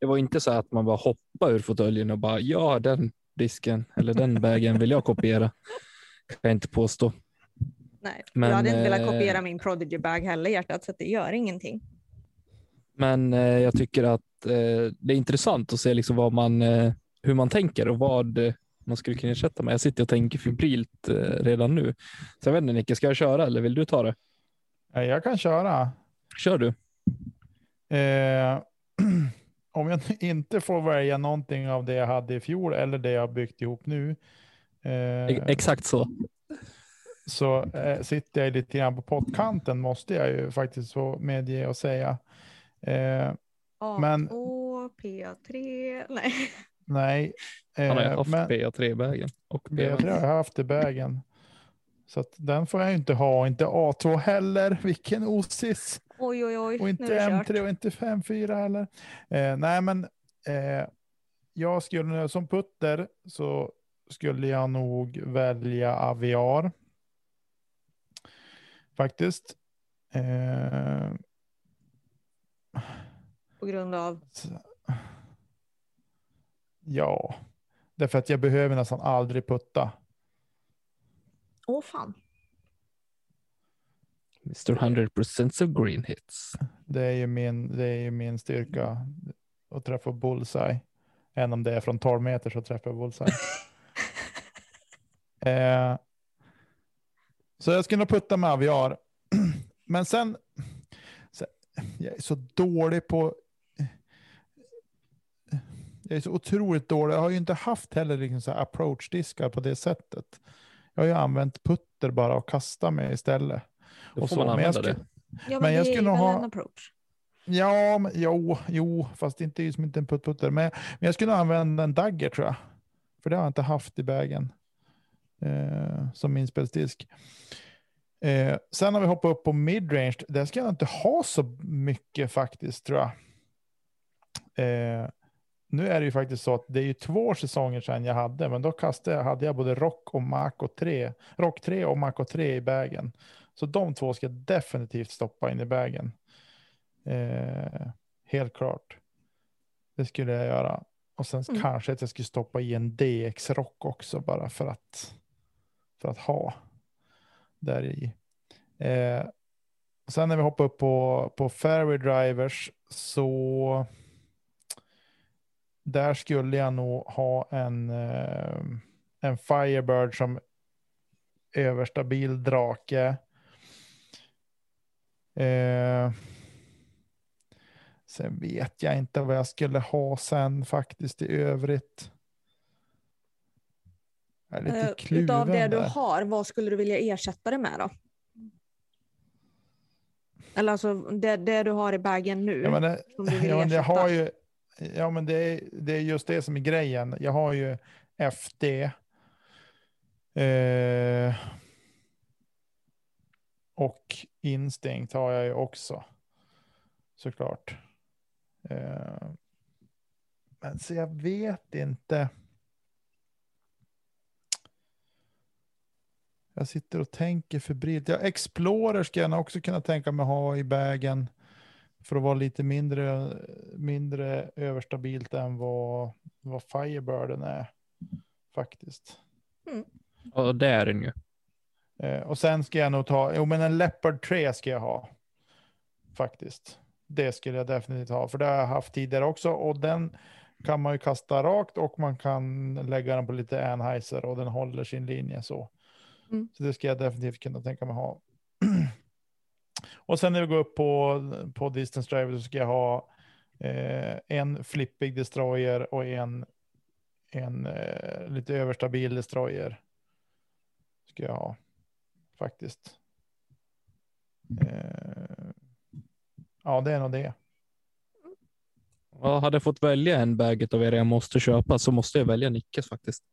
Det var inte så att man bara hoppade ur fåtöljen och bara ja, den disken eller den vägen vill jag kopiera. Kan jag inte påstå. Nej, Men, jag hade inte velat eh, kopiera min Prodigy bag heller hjärtat, så det gör ingenting. Men eh, jag tycker att det är intressant att se liksom vad man, eh, hur man tänker och vad eh, man skulle kunna ersätta med. Jag sitter och tänker febrilt eh, redan nu. Så jag vet inte Nicke, ska jag köra eller vill du ta det? Ja, Jag kan köra. Kör du. Eh, (clears throat) om jag inte får välja någonting av det jag hade i fjol eller det jag har byggt ihop nu. Eh, Exakt så. så eh, sitter jag lite grann på pottkanten måste jag ju faktiskt få medge och säga. Eh, Men- A2, P3, nej. nej. Han har ju eh, haft men- BA3-vägen. Och B3 BA. har jag haft i vägen. Så att den får jag ju inte ha, inte A2 heller. Vilken osis. Oj, oj, oj. Och inte är det kört. M3 och inte 5-4 heller. Eh, nej, men eh, jag skulle som putter så skulle jag nog välja Aviar. Faktiskt. Eh, På grund av... ja, därför att jag behöver nästan aldrig putta. Åh fan. Mr 100% of green hits. Det är ju min, det är ju min styrka att träffa bullseye. Än om det är från 12 meter så träffar jag bullseye. (laughs) eh, så jag skulle nog putta med aviar. (clears throat) Men sen, sen, jag är så dålig på, jag är så otroligt dålig. Jag har ju inte haft heller liksom så approach-diskar på det sättet. Jag har ju använt putter bara och kasta med istället. Då Och får så, man men jag använda skulle- det. Ja, men, Men jag det är skulle väl nog ha- en approach. Ja, men, jo, jo, fast inte just inte en putt-putter. Men, men jag skulle använda en dagger tror jag. För det har jag inte haft i bagen. Eh, som inspelsdisk. Eh, sen har vi hoppat upp på midrange. Där ska jag inte ha så mycket faktiskt tror jag. Eh, nu är det ju faktiskt så att det är ju två säsonger sedan jag hade, men då kastade jag, hade jag både Rock och Mako 3, Rock 3 och Mako 3 i bagen. Så de två ska definitivt stoppa in i bagen. Eh, helt klart. Det skulle jag göra. Och sen Mm. kanske att jag skulle stoppa i en DX-rock också bara för att, för att ha där i. Eh, sen när vi hoppar upp på, på fairway drivers så där skulle jag nog ha en, eh, en Firebird som överstabil drake. Eh, sen vet jag inte vad jag skulle ha sen faktiskt i övrigt. Jag är lite Eh, kluven Utav det du där. har, vad skulle du vilja ersätta det med då? Eller alltså det, det du har i bagen nu. Ja, men det, du (laughs) ja, men jag har ju, ja, men det är, det är just det som är grejen. Jag har ju FD. Eh, och instinkt har jag ju också. Såklart. Eh, men så jag vet inte. Jag sitter och tänker febrilt. Ja, Explorer ska jag också kunna tänka mig ha i bagen för att vara lite mindre, mindre överstabilt än vad, vad Firebirden är faktiskt. Ja, det är den ju. Eh, och sen ska jag nog ta, jo men en Leopard 3 ska jag ha faktiskt. Det skulle jag definitivt ha, för det har jag haft tidigare också och den kan man ju kasta rakt och man kan lägga den på lite Anheuser och den håller sin linje så. Mm. Så det ska jag definitivt kunna tänka mig ha. (clears throat) och sen när vi går upp på, på distance driver så ska jag ha eh, en flippig destroyer och en, en eh, lite överstabil destroyer. Ska jag ha faktiskt. Eh, Ja, det är nog det. Jag hade jag fått välja en bag av er jag måste köpa så måste jag välja Nickes faktiskt.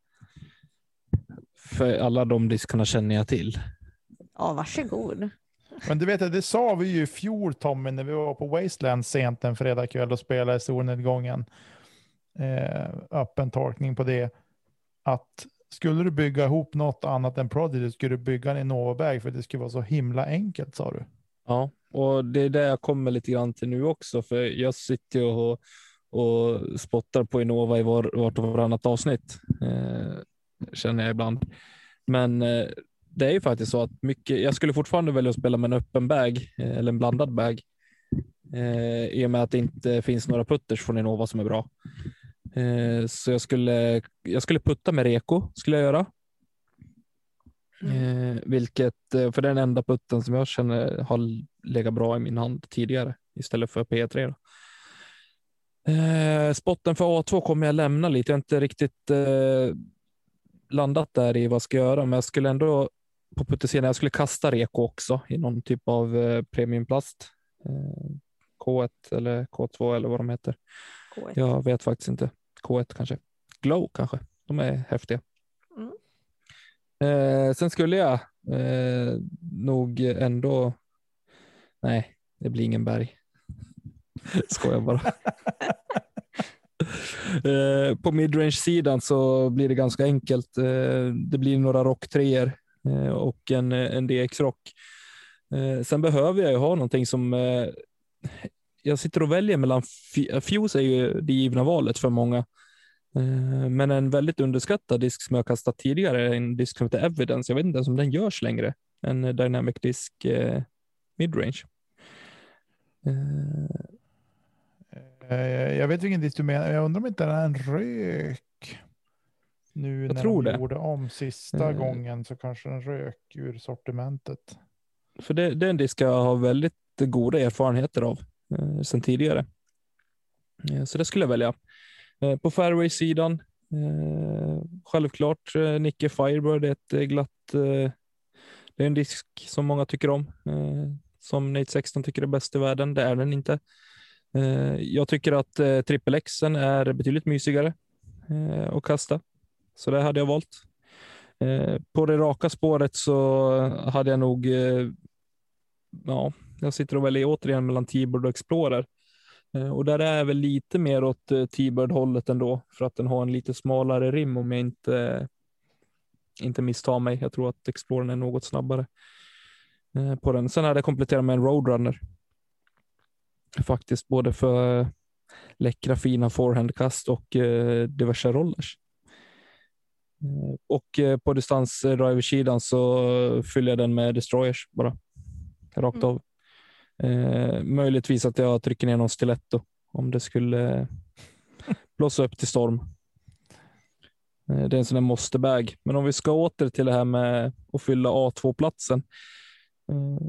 För alla de diskarna känner jag till. Ja, varsågod. Men du vet, det sa vi ju i fjol Tommy när vi var på Wasteland sent en fredagkväll och spelade i solnedgången. Eh, öppen tolkning på det. Att skulle du bygga ihop något annat än Prodigy skulle du bygga en Innova-bag för det skulle vara så himla enkelt sa du. Ja, och det är det jag kommer lite grann till nu också, för jag sitter och, och spottar på Innova i var, vart och varannat avsnitt, eh, känner jag ibland. Men eh, det är ju faktiskt så att mycket, jag skulle fortfarande välja att spela med en öppen bag eh, eller en blandad bag eh, i och med att det inte finns några putters från Innova som är bra. Eh, så jag skulle, jag skulle putta med Reko, skulle jag göra. Eh, vilket, eh, för det är den enda putten som jag känner har legat bra i min hand tidigare istället för P3. Då. Eh, spotten för A2 kommer jag lämna lite. Jag har inte riktigt eh, landat där i vad jag ska göra, men jag skulle ändå på puttesidan, jag skulle kasta Reko också i någon typ av eh, premiumplast. Eh, K1 eller K2 eller vad de heter. K1. Jag vet faktiskt inte. K1 kanske. Glow kanske. De är häftiga. Mm. Eh, sen skulle jag nog ändå. Nej, det blir ingen berg. (laughs) Skojar bara. (laughs) på midrange-sidan så blir det ganska enkelt. Det blir några rocktreor eh, Eh, och en, en DX-rock. Eh, sen behöver jag ju ha någonting som eh, jag sitter och väljer mellan, Fuse är ju det givna valet för många. Men en väldigt underskattad disk som jag kastat tidigare är en disk som heter Evidence. Jag vet inte ens om den görs längre. En Dynamic Disk Midrange. Jag vet vilken disk du menar. Jag undrar om inte den är en rök. Nu Jag när tror de det. gjorde om sista Eh. gången så kanske den rök ur sortimentet. För det, det är en disk jag har väldigt goda erfarenheter av eh, sedan tidigare. Eh, så det skulle jag välja. Eh, på fairway-sidan, eh, självklart eh, Nicke Firebird är ett eh, glatt, eh, det är en disk som många tycker om. Som Nate 16 tycker är bäst i världen, det är den inte. Jag tycker att eh, trippel Xen är betydligt mysigare att kasta, så det hade jag valt. Eh, på det raka spåret så hade jag nog eh, ja, jag sitter och väljer återigen mellan T-Bird och Explorer. Eh, och där är jag väl lite mer åt T-Bird-hållet ändå, för att den har en lite smalare rim om jag inte, inte misstar mig. Jag tror att Explorern är något snabbare på den. Sen hade jag kompletterat med en Roadrunner. Faktiskt både för läckra fina forehandkast och diverse rollers. Eh, Och eh, på distansdriversidan så fyller jag den med destroyers bara. Rakt Mm. av. Eh, möjligtvis att jag trycker ner någon stiletto om det skulle (laughs) blåsa upp till storm. Eh, det är en sån där måste-bag. Men om vi ska åter till det här med att fylla A2-platsen. Eh,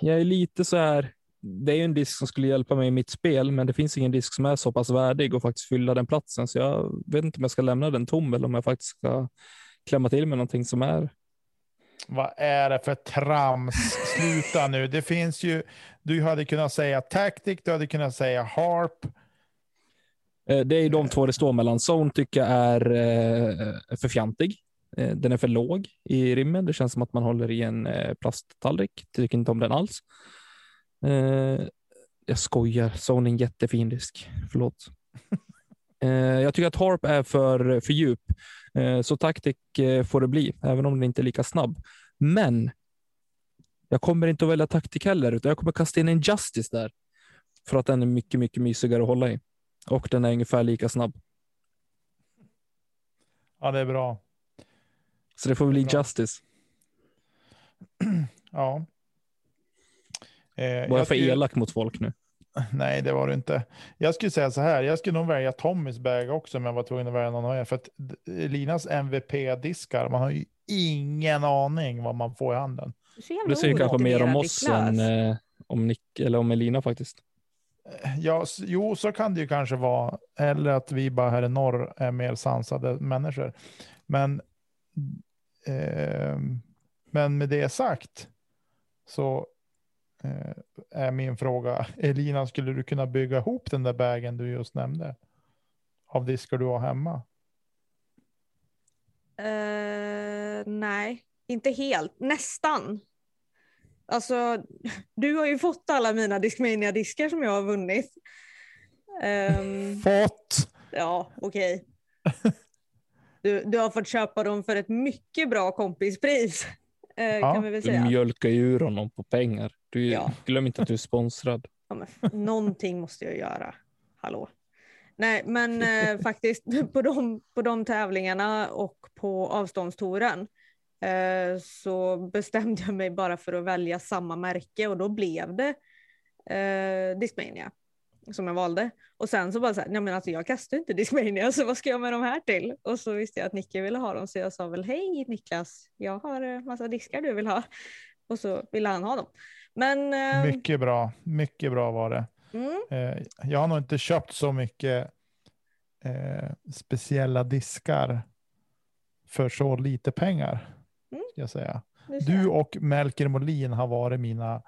jag är lite så här. Det är ju en disk som skulle hjälpa mig i mitt spel, men det finns ingen disk som är så pass värdig och faktiskt fylla den platsen. Så jag vet inte om jag ska lämna den tom eller om jag faktiskt ska klämma till med någonting som är Vad är det för trams? Sluta nu. Det finns ju, du hade kunnat säga Tactic, du hade kunnat säga Harp. Eh, Det är ju de två det står mellan. Zone tycker jag är eh, för fjantig. Eh, Den är för låg i rimmen. Det känns som att man håller i en plasttallrik. Tycker inte om den alls. Eh, Jag skojar. Zone är en jättefin disk. Förlåt. (laughs) Eh, Jag tycker att Harp är för, för djup. Eh, Så Tactic eh, får det bli, även om den inte är lika snabb. Men jag kommer inte att välja Tactic heller, utan jag kommer kasta in en Justice där. För att den är mycket, mycket mysigare att hålla i. Och den är ungefär lika snabb. Ja, det är bra. Så det får bli. Justice. (clears throat) Ja. Eh, Var jag jag för skulle- elak mot folk nu? (laughs) Nej, det var du inte. Jag skulle säga så här. Jag skulle nog välja Tommys bag också om jag var tvungen att välja någon av er. För att Linas MVP-diskar, man har ju ingen aning vad man får i handen. Det säger kanske mer om oss än eh, om Nick eller om Elina faktiskt. Ja, s- jo, så kan det ju kanske vara. Eller att vi bara här i norr är mer sansade människor. Men, ehm, men med det sagt så eh, är min fråga. Elina, skulle du kunna bygga ihop den där bagen du just nämnde? Av diskar du har hemma? Eh, nej, inte helt. Nästan. Alltså, du har ju fått alla mina Discmania-diskar som jag har vunnit. Ehm, Fått! ja, okej. Du, du har fått köpa dem för ett mycket bra kompispris. eh, Ja, kan vi väl Du säga. mjölkar ju ur honom på pengar. Du, Ja. Glöm inte att du är sponsrad. (laughs) Ja, men någonting måste jag göra. Hallå. Nej, men (laughs) eh, faktiskt (laughs) på de, på de tävlingarna och på avståndstouren eh, så bestämde jag mig bara för att välja samma märke och då blev det eh, Discmania som jag valde. Och sen så bara så här, nej men alltså jag kastar inte Discmania så vad ska jag med de här till? Och så visste jag att Nicke ville ha dem så jag sa väl hej Niklas, jag har eh, massa diskar du vill ha. Och så ville han ha dem. Men eh, Mycket bra. Mycket bra var det. mm, Eh, jag har nog inte köpt så mycket eh, speciella diskar för så lite pengar. Mm. Ska jag säga. du och Melker Molin har varit mina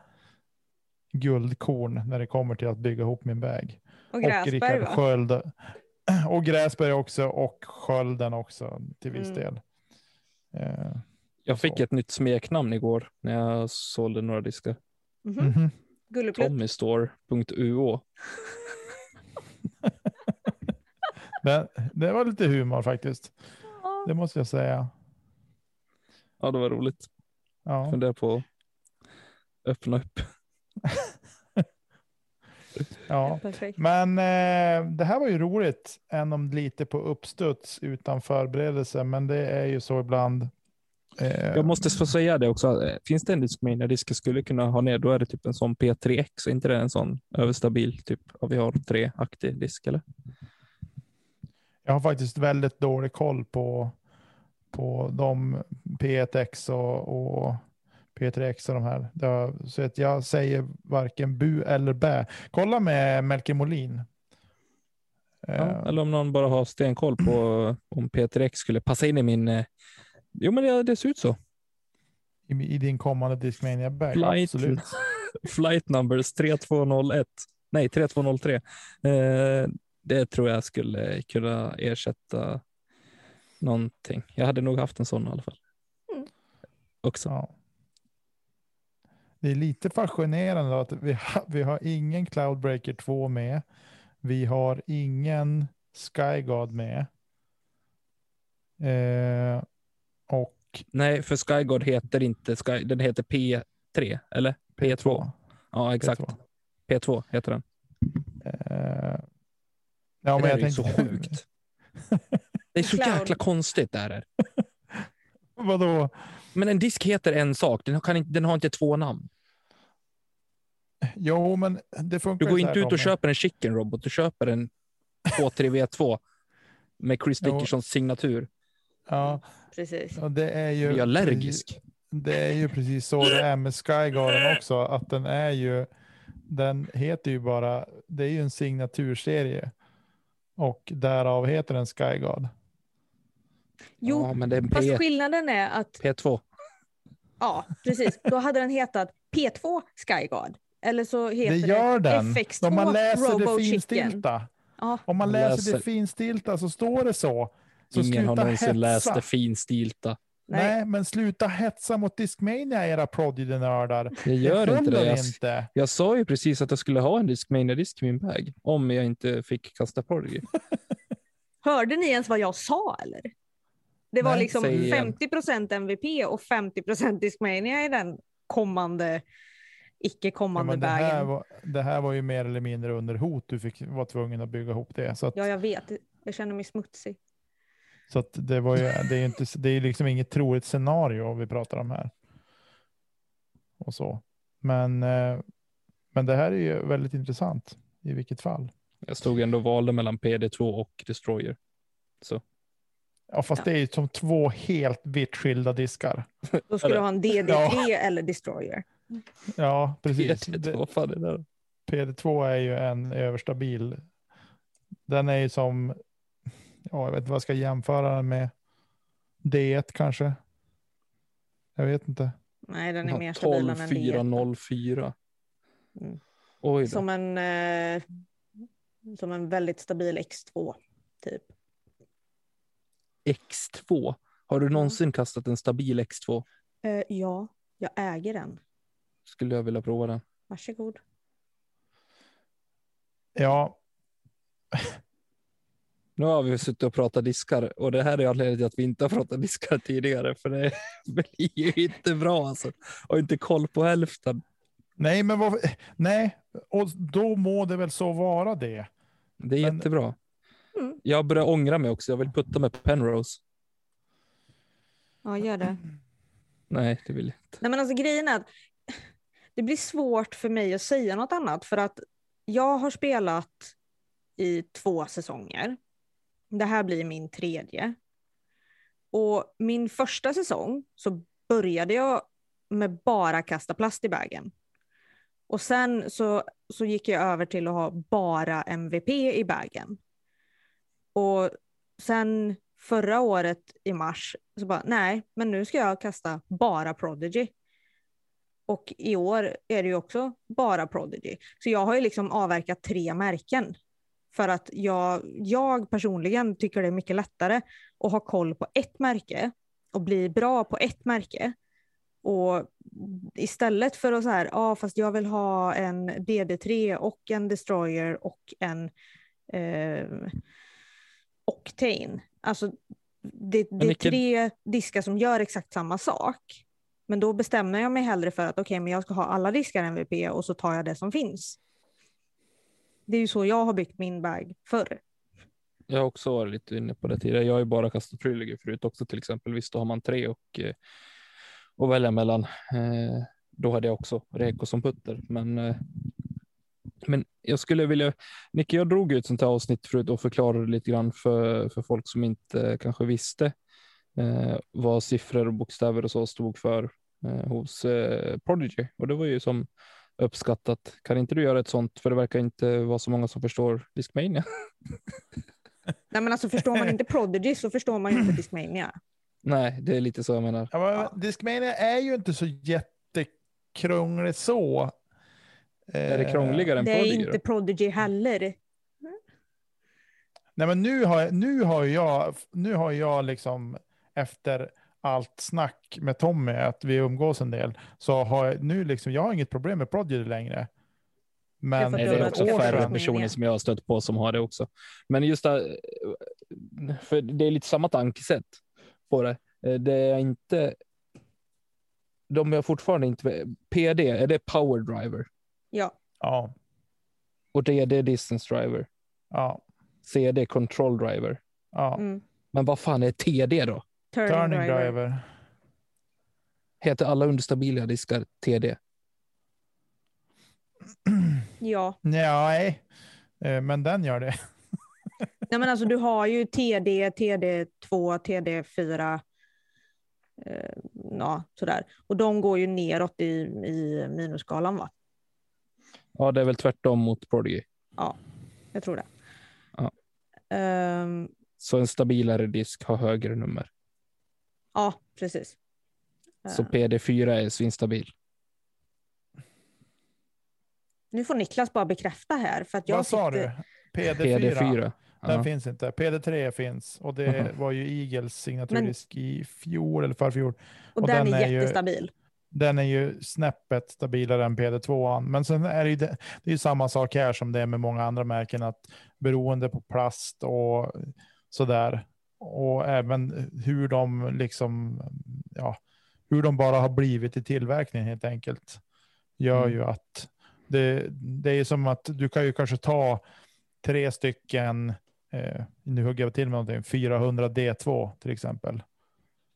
guldkorn när det kommer till att bygga ihop min väg. Och Och Gräsberg va? Sköld. (clears throat) Och Gräsberg också och Skölden också till viss Mm. del. Eh, Jag fick Så. ett nytt smeknamn igår när jag sålde några diskar. Mhm. Gulleplutt. Tommystore.uo. det, (laughs) det var lite humor faktiskt. Ja. Det måste jag säga. Ja, det var roligt. Ja. Funderar på att öppna upp. (laughs) Ja. Perfekt. Men eh, det här var ju roligt, än om lite på uppstuds utan förberedelse. Men det är ju så ibland. Eh, Jag måste få säga det också. eh, Finns det en disk jag skulle kunna ha ner, då är det typ en sån P3X. Är inte det en sån överstabil typ? Ja, vi har tre aktig disk eller? Jag har faktiskt väldigt dålig koll på, på de P1X och, och P3X och de här. Har, så att jag säger varken bu eller bä. Kolla med Melker Molin. Ja, Eh, eller om någon bara har stenkoll på om P3X skulle passa in i min... Jo, men det, det ser ut så. i, I din kommande Discmania bag. Flight, Absolut. (laughs) flight numbers 3201. Nej, 3203. Eh, det tror jag skulle kunna ersätta någonting. Jag hade nog haft en sån i alla fall. Mm. Också. Ja. Det är lite fascinerande att vi har, vi har ingen Cloudbreaker 2 med. Vi har ingen Skygod med. Eh, och Nej, för Skygod heter inte Sky, den heter P3, eller? P2. Ja, exakt. P2. P2 heter den. Eh, ja, det men där jag är ju så tänkte, sjukt. (laughs) Det är så jäkla konstigt det här. är. (laughs) vadå? Men en disk heter en sak, den har, kan inte, den har inte två namn. Jo, men det funkar Du går inte ut och Tommy. köper en chicken robot, du köper en K3V2 (laughs) med Chris. Dickersons signatur. Ja, Precis. och det är ju Blir allergisk. Det är ju precis så det är med Skygarden också, att den är ju, den heter ju bara, det är ju en signaturserie. Och därav heter den Skyguard. Jo, ja, men det är fast P, skillnaden är att, P2. ja precis, då hade den hetat P2 Skyguard. Eller så heter Det gör den. FX2 Om man läser det Robo Chicken. finstilta. Ja, Om man Man läser, läser- det finstilta så står det så. Så Ingen har sluta någonsin hetsa. läst det finstilta. nej. Nej, men sluta hetsa mot Discmania era Prodigy-nördar. Jag gör det inte det. Jag, inte. jag sa ju precis att jag skulle ha en Discmania-disk i min bag. Om jag inte fick kasta Prodigy. (laughs) Hörde ni ens vad jag sa eller? Det var Nej, liksom säg igen. 50% MVP och 50% Discmania i den kommande, icke Ja, kommande men det, här bagen. var, det här var ju mer eller mindre under hot. Du fick, var tvungen att bygga ihop det. Så att, Ja, jag vet. Jag känner mig smutsig. Så att det, var ju, det är ju inte, det är liksom inget troligt scenario vi pratar om här. Och så. Men, eh, men det här är ju väldigt intressant i vilket fall. Jag stod ändå och valde mellan PD2 och Destroyer. Så Ja, fast Ja. det är ju som två helt vitt skilda diskar. Då skulle du ha en DD3 eller Destroyer. Ja, precis. PD2, Det, vad fan är det där? PD2 är ju en överstabil. Den är ju som, ja, jag vet inte vad jag ska jämföra den med. D1 kanske. Jag vet inte. Nej, den är mer stabil än en D1. 12404. Oj då. Som en, eh, som en väldigt stabil X2 typ. X2. Har du Ja. någonsin kastat en stabil X2? Eh, ja, jag äger den. Skulle jag vilja prova den. Varsågod. Ja, Nu har vi suttit och pratat diskar och det här är anledningen till att vi inte har pratat diskar tidigare för det (laughs) blir ju inte bra alltså. Och inte koll på hälften. nej, men vad, nej, och då må det väl så vara det. Det är Men- jättebra. Mm. Jag börjar ångra mig också. Jag vill putta med Penrose. Ja, gör det. Nej, det vill jag inte. Nej, men alltså grejen är att det blir svårt för mig att säga något annat för att jag har spelat i två säsonger. Det här blir min tredje. Och min första säsong så började jag med bara kasta plast i bagen. Och sen så, så gick jag över till att ha bara MVP i bagen. Och sen förra året i mars så bara nej, men nu ska jag kasta bara Prodigy. Och i år är det ju också bara Prodigy. Så jag har ju liksom avverkat tre märken. För att jag, jag personligen tycker det är mycket lättare att ha koll på ett märke och bli bra på ett märke. Och istället för att så här, ja fast jag vill ha en DD3 och en Destroyer och en eh, Octane. Alltså det, det är tre diskar som gör exakt samma sak. Men då bestämmer jag mig hellre för att okej, men jag ska ha alla diskar MVP och så tar jag det som finns. Det är ju så jag har byggt min bag förr. Jag har också varit lite inne på det tidigare. Jag har ju bara kastat Trilogy förut också till exempel. Visst, då har man tre och, eh, och välja mellan. Eh, då hade jag också Reko som putter, men eh, men jag skulle vilja, Nicke, jag drog ju ett sånt här avsnitt förut och förklarade lite grann för, för folk som inte kanske visste eh, vad siffror och bokstäver och så stod för eh, hos eh, Prodigy. Och det var ju som uppskattat. Kan inte du göra ett sånt? För det verkar inte vara så många som förstår Discmania. (laughs) Nej, men alltså förstår man inte Prodigy så förstår man ju inte Discmania. Nej, det är lite så jag menar. Ja, men Discmania är ju inte så jättekrångligt så. Är det krångligare än Det är Prodigy? inte? Prodigy heller. Nej, men nu har, nu har jag, nu har jag liksom efter allt snack med Tommy, att vi umgås en del, så har jag nu liksom, jag har inget problem med Prodigy längre. Men Det är det är också färre personer som jag har stött på som har det också. Men just det, för det är lite samma tankesätt på det. Eh, Det är inte. De är fortfarande inte. PD, är det power driver? Ja, ja, Och det är det distance driver. ja, CD control driver. ja. mm. Men vad fan är TD då? Turning, Turning driver. driver. Heter alla understabila diskar TD? (clears throat) Ja, Nej, eh, men den gör det. (laughs) Nej, men alltså du har ju TD, TD2, TD4. Eh, ja, sådär. Och de går ju neråt i, i minusskalan va? Ja, det är väl tvärtom mot Prodigy. Jag tror det. Ja. Ehm, Så en stabilare disk har högre nummer. Ja, precis. Så Ehm, PD4 är svinstabil. nu får Niklas bara bekräfta här. För att jag Vad sa du? tyckte- PD4? PD4. Den Ja. finns inte. PD3 finns och det Mhm. var ju Eagles signaturdisk i fjol eller förfjol. Och, och den, den är, är ju- jättestabil. Den är ju snäppet stabilare än PD2. Men sen är det ju, det, det är ju samma sak här som det är med många andra märken. att Beroende på plast och sådär. Och även hur de liksom, ja, hur de bara har blivit i tillverkningen helt enkelt. Gör Mm. ju att det, det är som att du kan ju kanske ta tre stycken, eh, nu hugger jag till med någonting, 400 D2 till exempel.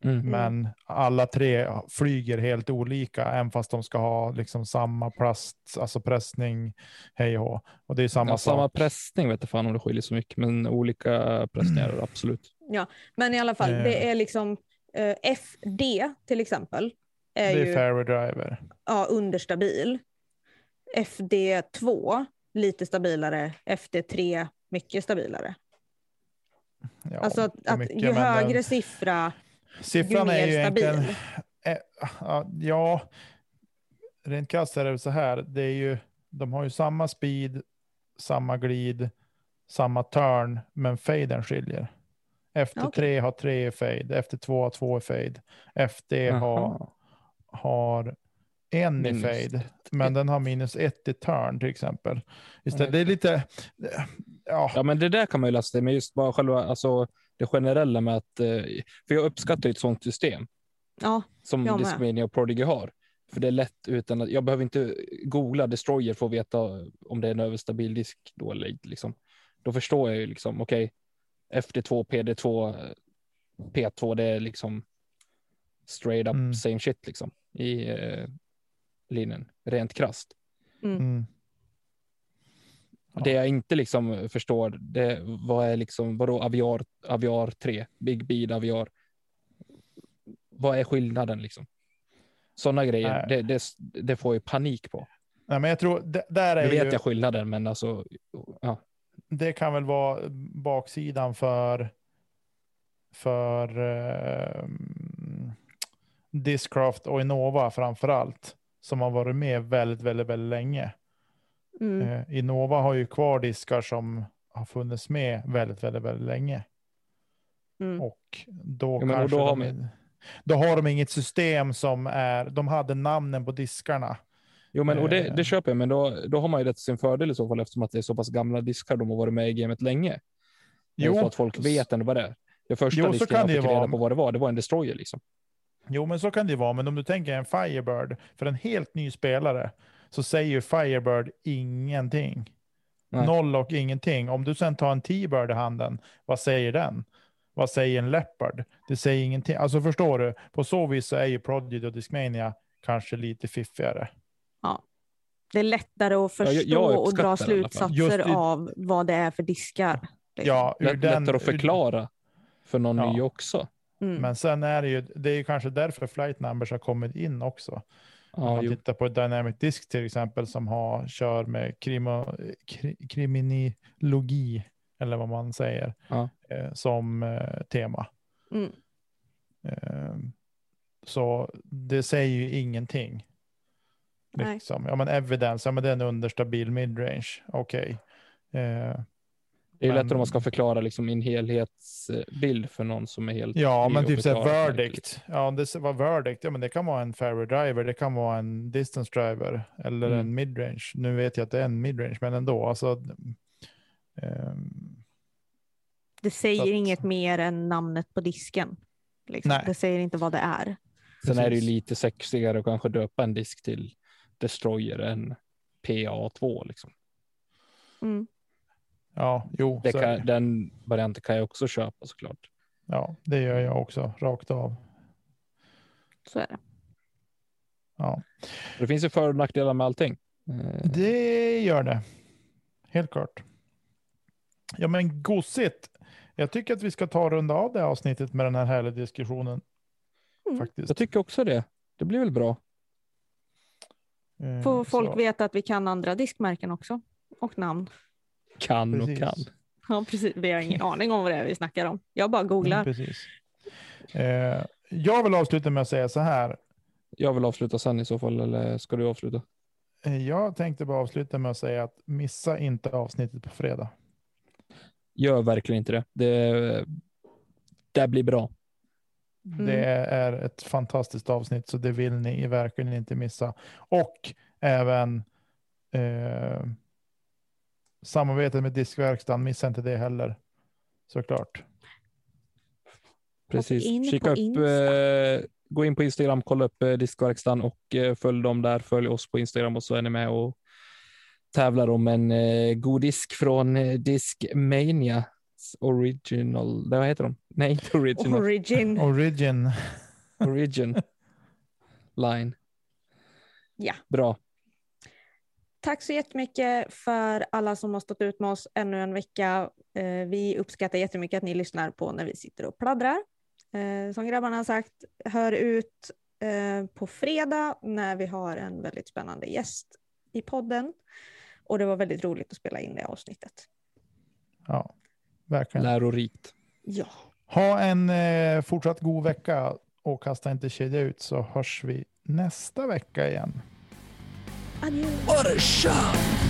Mm. Men alla tre flyger helt olika, även fast de ska ha liksom samma plast, alltså pressning, hej och. Och det är samma Ja, samma sak. pressning vet jag fan om det skiljer så mycket, men olika pressningar (clears throat) absolut. Men i alla fall, Eh. det är liksom eh, FD till exempel. Är Det är ju fairway driver. ja, understabil. FD2 lite stabilare. FD3 mycket stabilare. Ja, alltså att, att mycket, ju högre den- siffra, siffran ju är mer ju egentligen, stabil. eh, ja, ja, rent krasst är det så här, det är ju De har ju samma speed, samma glid, samma turn, men faden skiljer. Efter Okej. tre har tre i fade, efter två har två i fade, efter har, har en i Minus fade, men den har minus ett i turn till exempel. Istället, det är lite, ja, Ja, men det där kan man ju lösa det, men just bara själva, alltså det generella med att, eh, för jag uppskattar ju ett sånt system Ja, som med. Discmania och Prodigy har. För det är lätt utan att, jag behöver inte googla Destroyer för att veta om det är en överstabil disk då liksom. Då förstår jag ju liksom, okej, FD2, PD2, eh, P2, det är liksom straight up Mm. same shit liksom i eh, linjen, rent krasst. mm, Ja. Det jag inte liksom förstår, det vad är liksom, vadå Aviar, Aviar 3, Big Bead Aviar? Vad är skillnaden liksom? Sådana grejer, det, det, det får jag panik på. nej, men jag tror, där är Nu vet ju, jag skillnaden, men alltså, ja. Det kan väl vara baksidan för för eh, Discraft och Innova framför allt som har varit med väldigt, väldigt, väldigt länge. mm. Eh, Innova har ju kvar diskar som har funnits med väldigt, väldigt, väldigt länge Mm. och då Ja, kanske då har de, då har de inget system som är. De hade namnen på diskarna. Jo, men och det, Eh. det köper jag, men då, då har man ju rätt till sin fördel i så fall eftersom att det är så pass gamla diskar de har varit med i gamet länge. Jo, så att folk vet ändå vad det är. Det första Jo, så disken kan jag det fick reda vara. på vad det var, det var en destroyer liksom. Jo, men så kan det ju vara. Men om du tänker en Firebird för en helt ny spelare så säger ju Firebird ingenting. Nej. Noll och ingenting. Om du sen tar en T-Bird i handen, vad säger den? Vad säger en Leopard? Det säger ingenting. Alltså förstår du? På så vis så är ju Prodigy och Discmania kanske lite fiffigare. Det är lättare att Ja, jag- förstå jag och dra slutsatser i- av vad det är för diskar. liksom. Ja, ur Lätt, den, lättare att ur- förklara för någon Ja. ny också. Mm. Men sen är det ju, det är ju kanske därför flight numbers har kommit in också. Om Ja, man jo. tittar på Dynamic Disk till exempel som har, kör med krimo, kri, kriminologi, eller vad man säger, Ja. eh, som eh, tema. Mm. Eh, så det säger ju ingenting. Liksom. Ja, men evidence, ja, men det är en understabil midrange. Okej. Eh, Det är Men- lättare om man ska förklara liksom en helhetsbild för någon som är helt ja, men typ såhär verdict. Ja, det var verdict. Ja, men det kan vara en fairway driver, det kan vara en distance driver eller Mm. en midrange. Nu vet jag att det är en midrange, men ändå. Alltså, ehm, Det säger att- inget mer än namnet på disken. Liksom. Det säger inte vad det är. Sen är det ju lite sexigare att kanske döpa en disk till Destroyer än PA2 liksom. Mm. ja, jo, Det kan, den varianten kan jag också köpa såklart. ja, det gör jag också rakt av. Så är det. Ja, Det finns ju för och nackdelar med allting. Eh, det gör det. Helt klart. Ja, men gossigt. Jag tycker att vi ska ta och runda av det här avsnittet med den här härliga diskussionen. Mm. Faktiskt. Jag tycker också det. Det blir väl bra. Eh, Får folk så- veta att vi kan andra diskmärken också. Och namn. Kan och Precis. kan. Ja, precis. Vi har ingen (laughs) aning om vad det är vi snackar om. Jag bara googlar. Mm, precis. Eh, jag vill avsluta med att säga så här. Jag vill avsluta sen i så fall, eller ska du avsluta? Eh, Jag tänkte bara avsluta med att säga att missa inte avsnittet på fredag. Gör verkligen inte det. Det, det blir bra. Mm. Det är ett fantastiskt avsnitt så det vill ni verkligen inte missa. Och även eh, samarbetet med Diskverkstan, missa inte det heller. Såklart. Precis. in Kika upp, eh, gå in på Instagram, kolla upp eh, Diskverkstan och eh, följ dem där. Följ oss på Instagram och så är ni med och tävlar om en eh, god disk från eh, Discmania Original. Det, vad heter de? Nej, inte Original. Origin. Origin. Origin line. Ja. Bra. Tack så jättemycket för alla som har stått ut med oss ännu en vecka. Eh, vi uppskattar jättemycket att ni lyssnar på när vi sitter och pladdrar. Eh, som grabbarna har sagt, hör ut eh, på fredag när vi har en väldigt spännande gäst i podden. Och det var väldigt roligt att spela in det avsnittet. Ja, verkligen. Lärorikt. Ja. Ha en eh, fortsatt god vecka och kasta inte kedja ut så hörs vi nästa vecka igen. Adjö.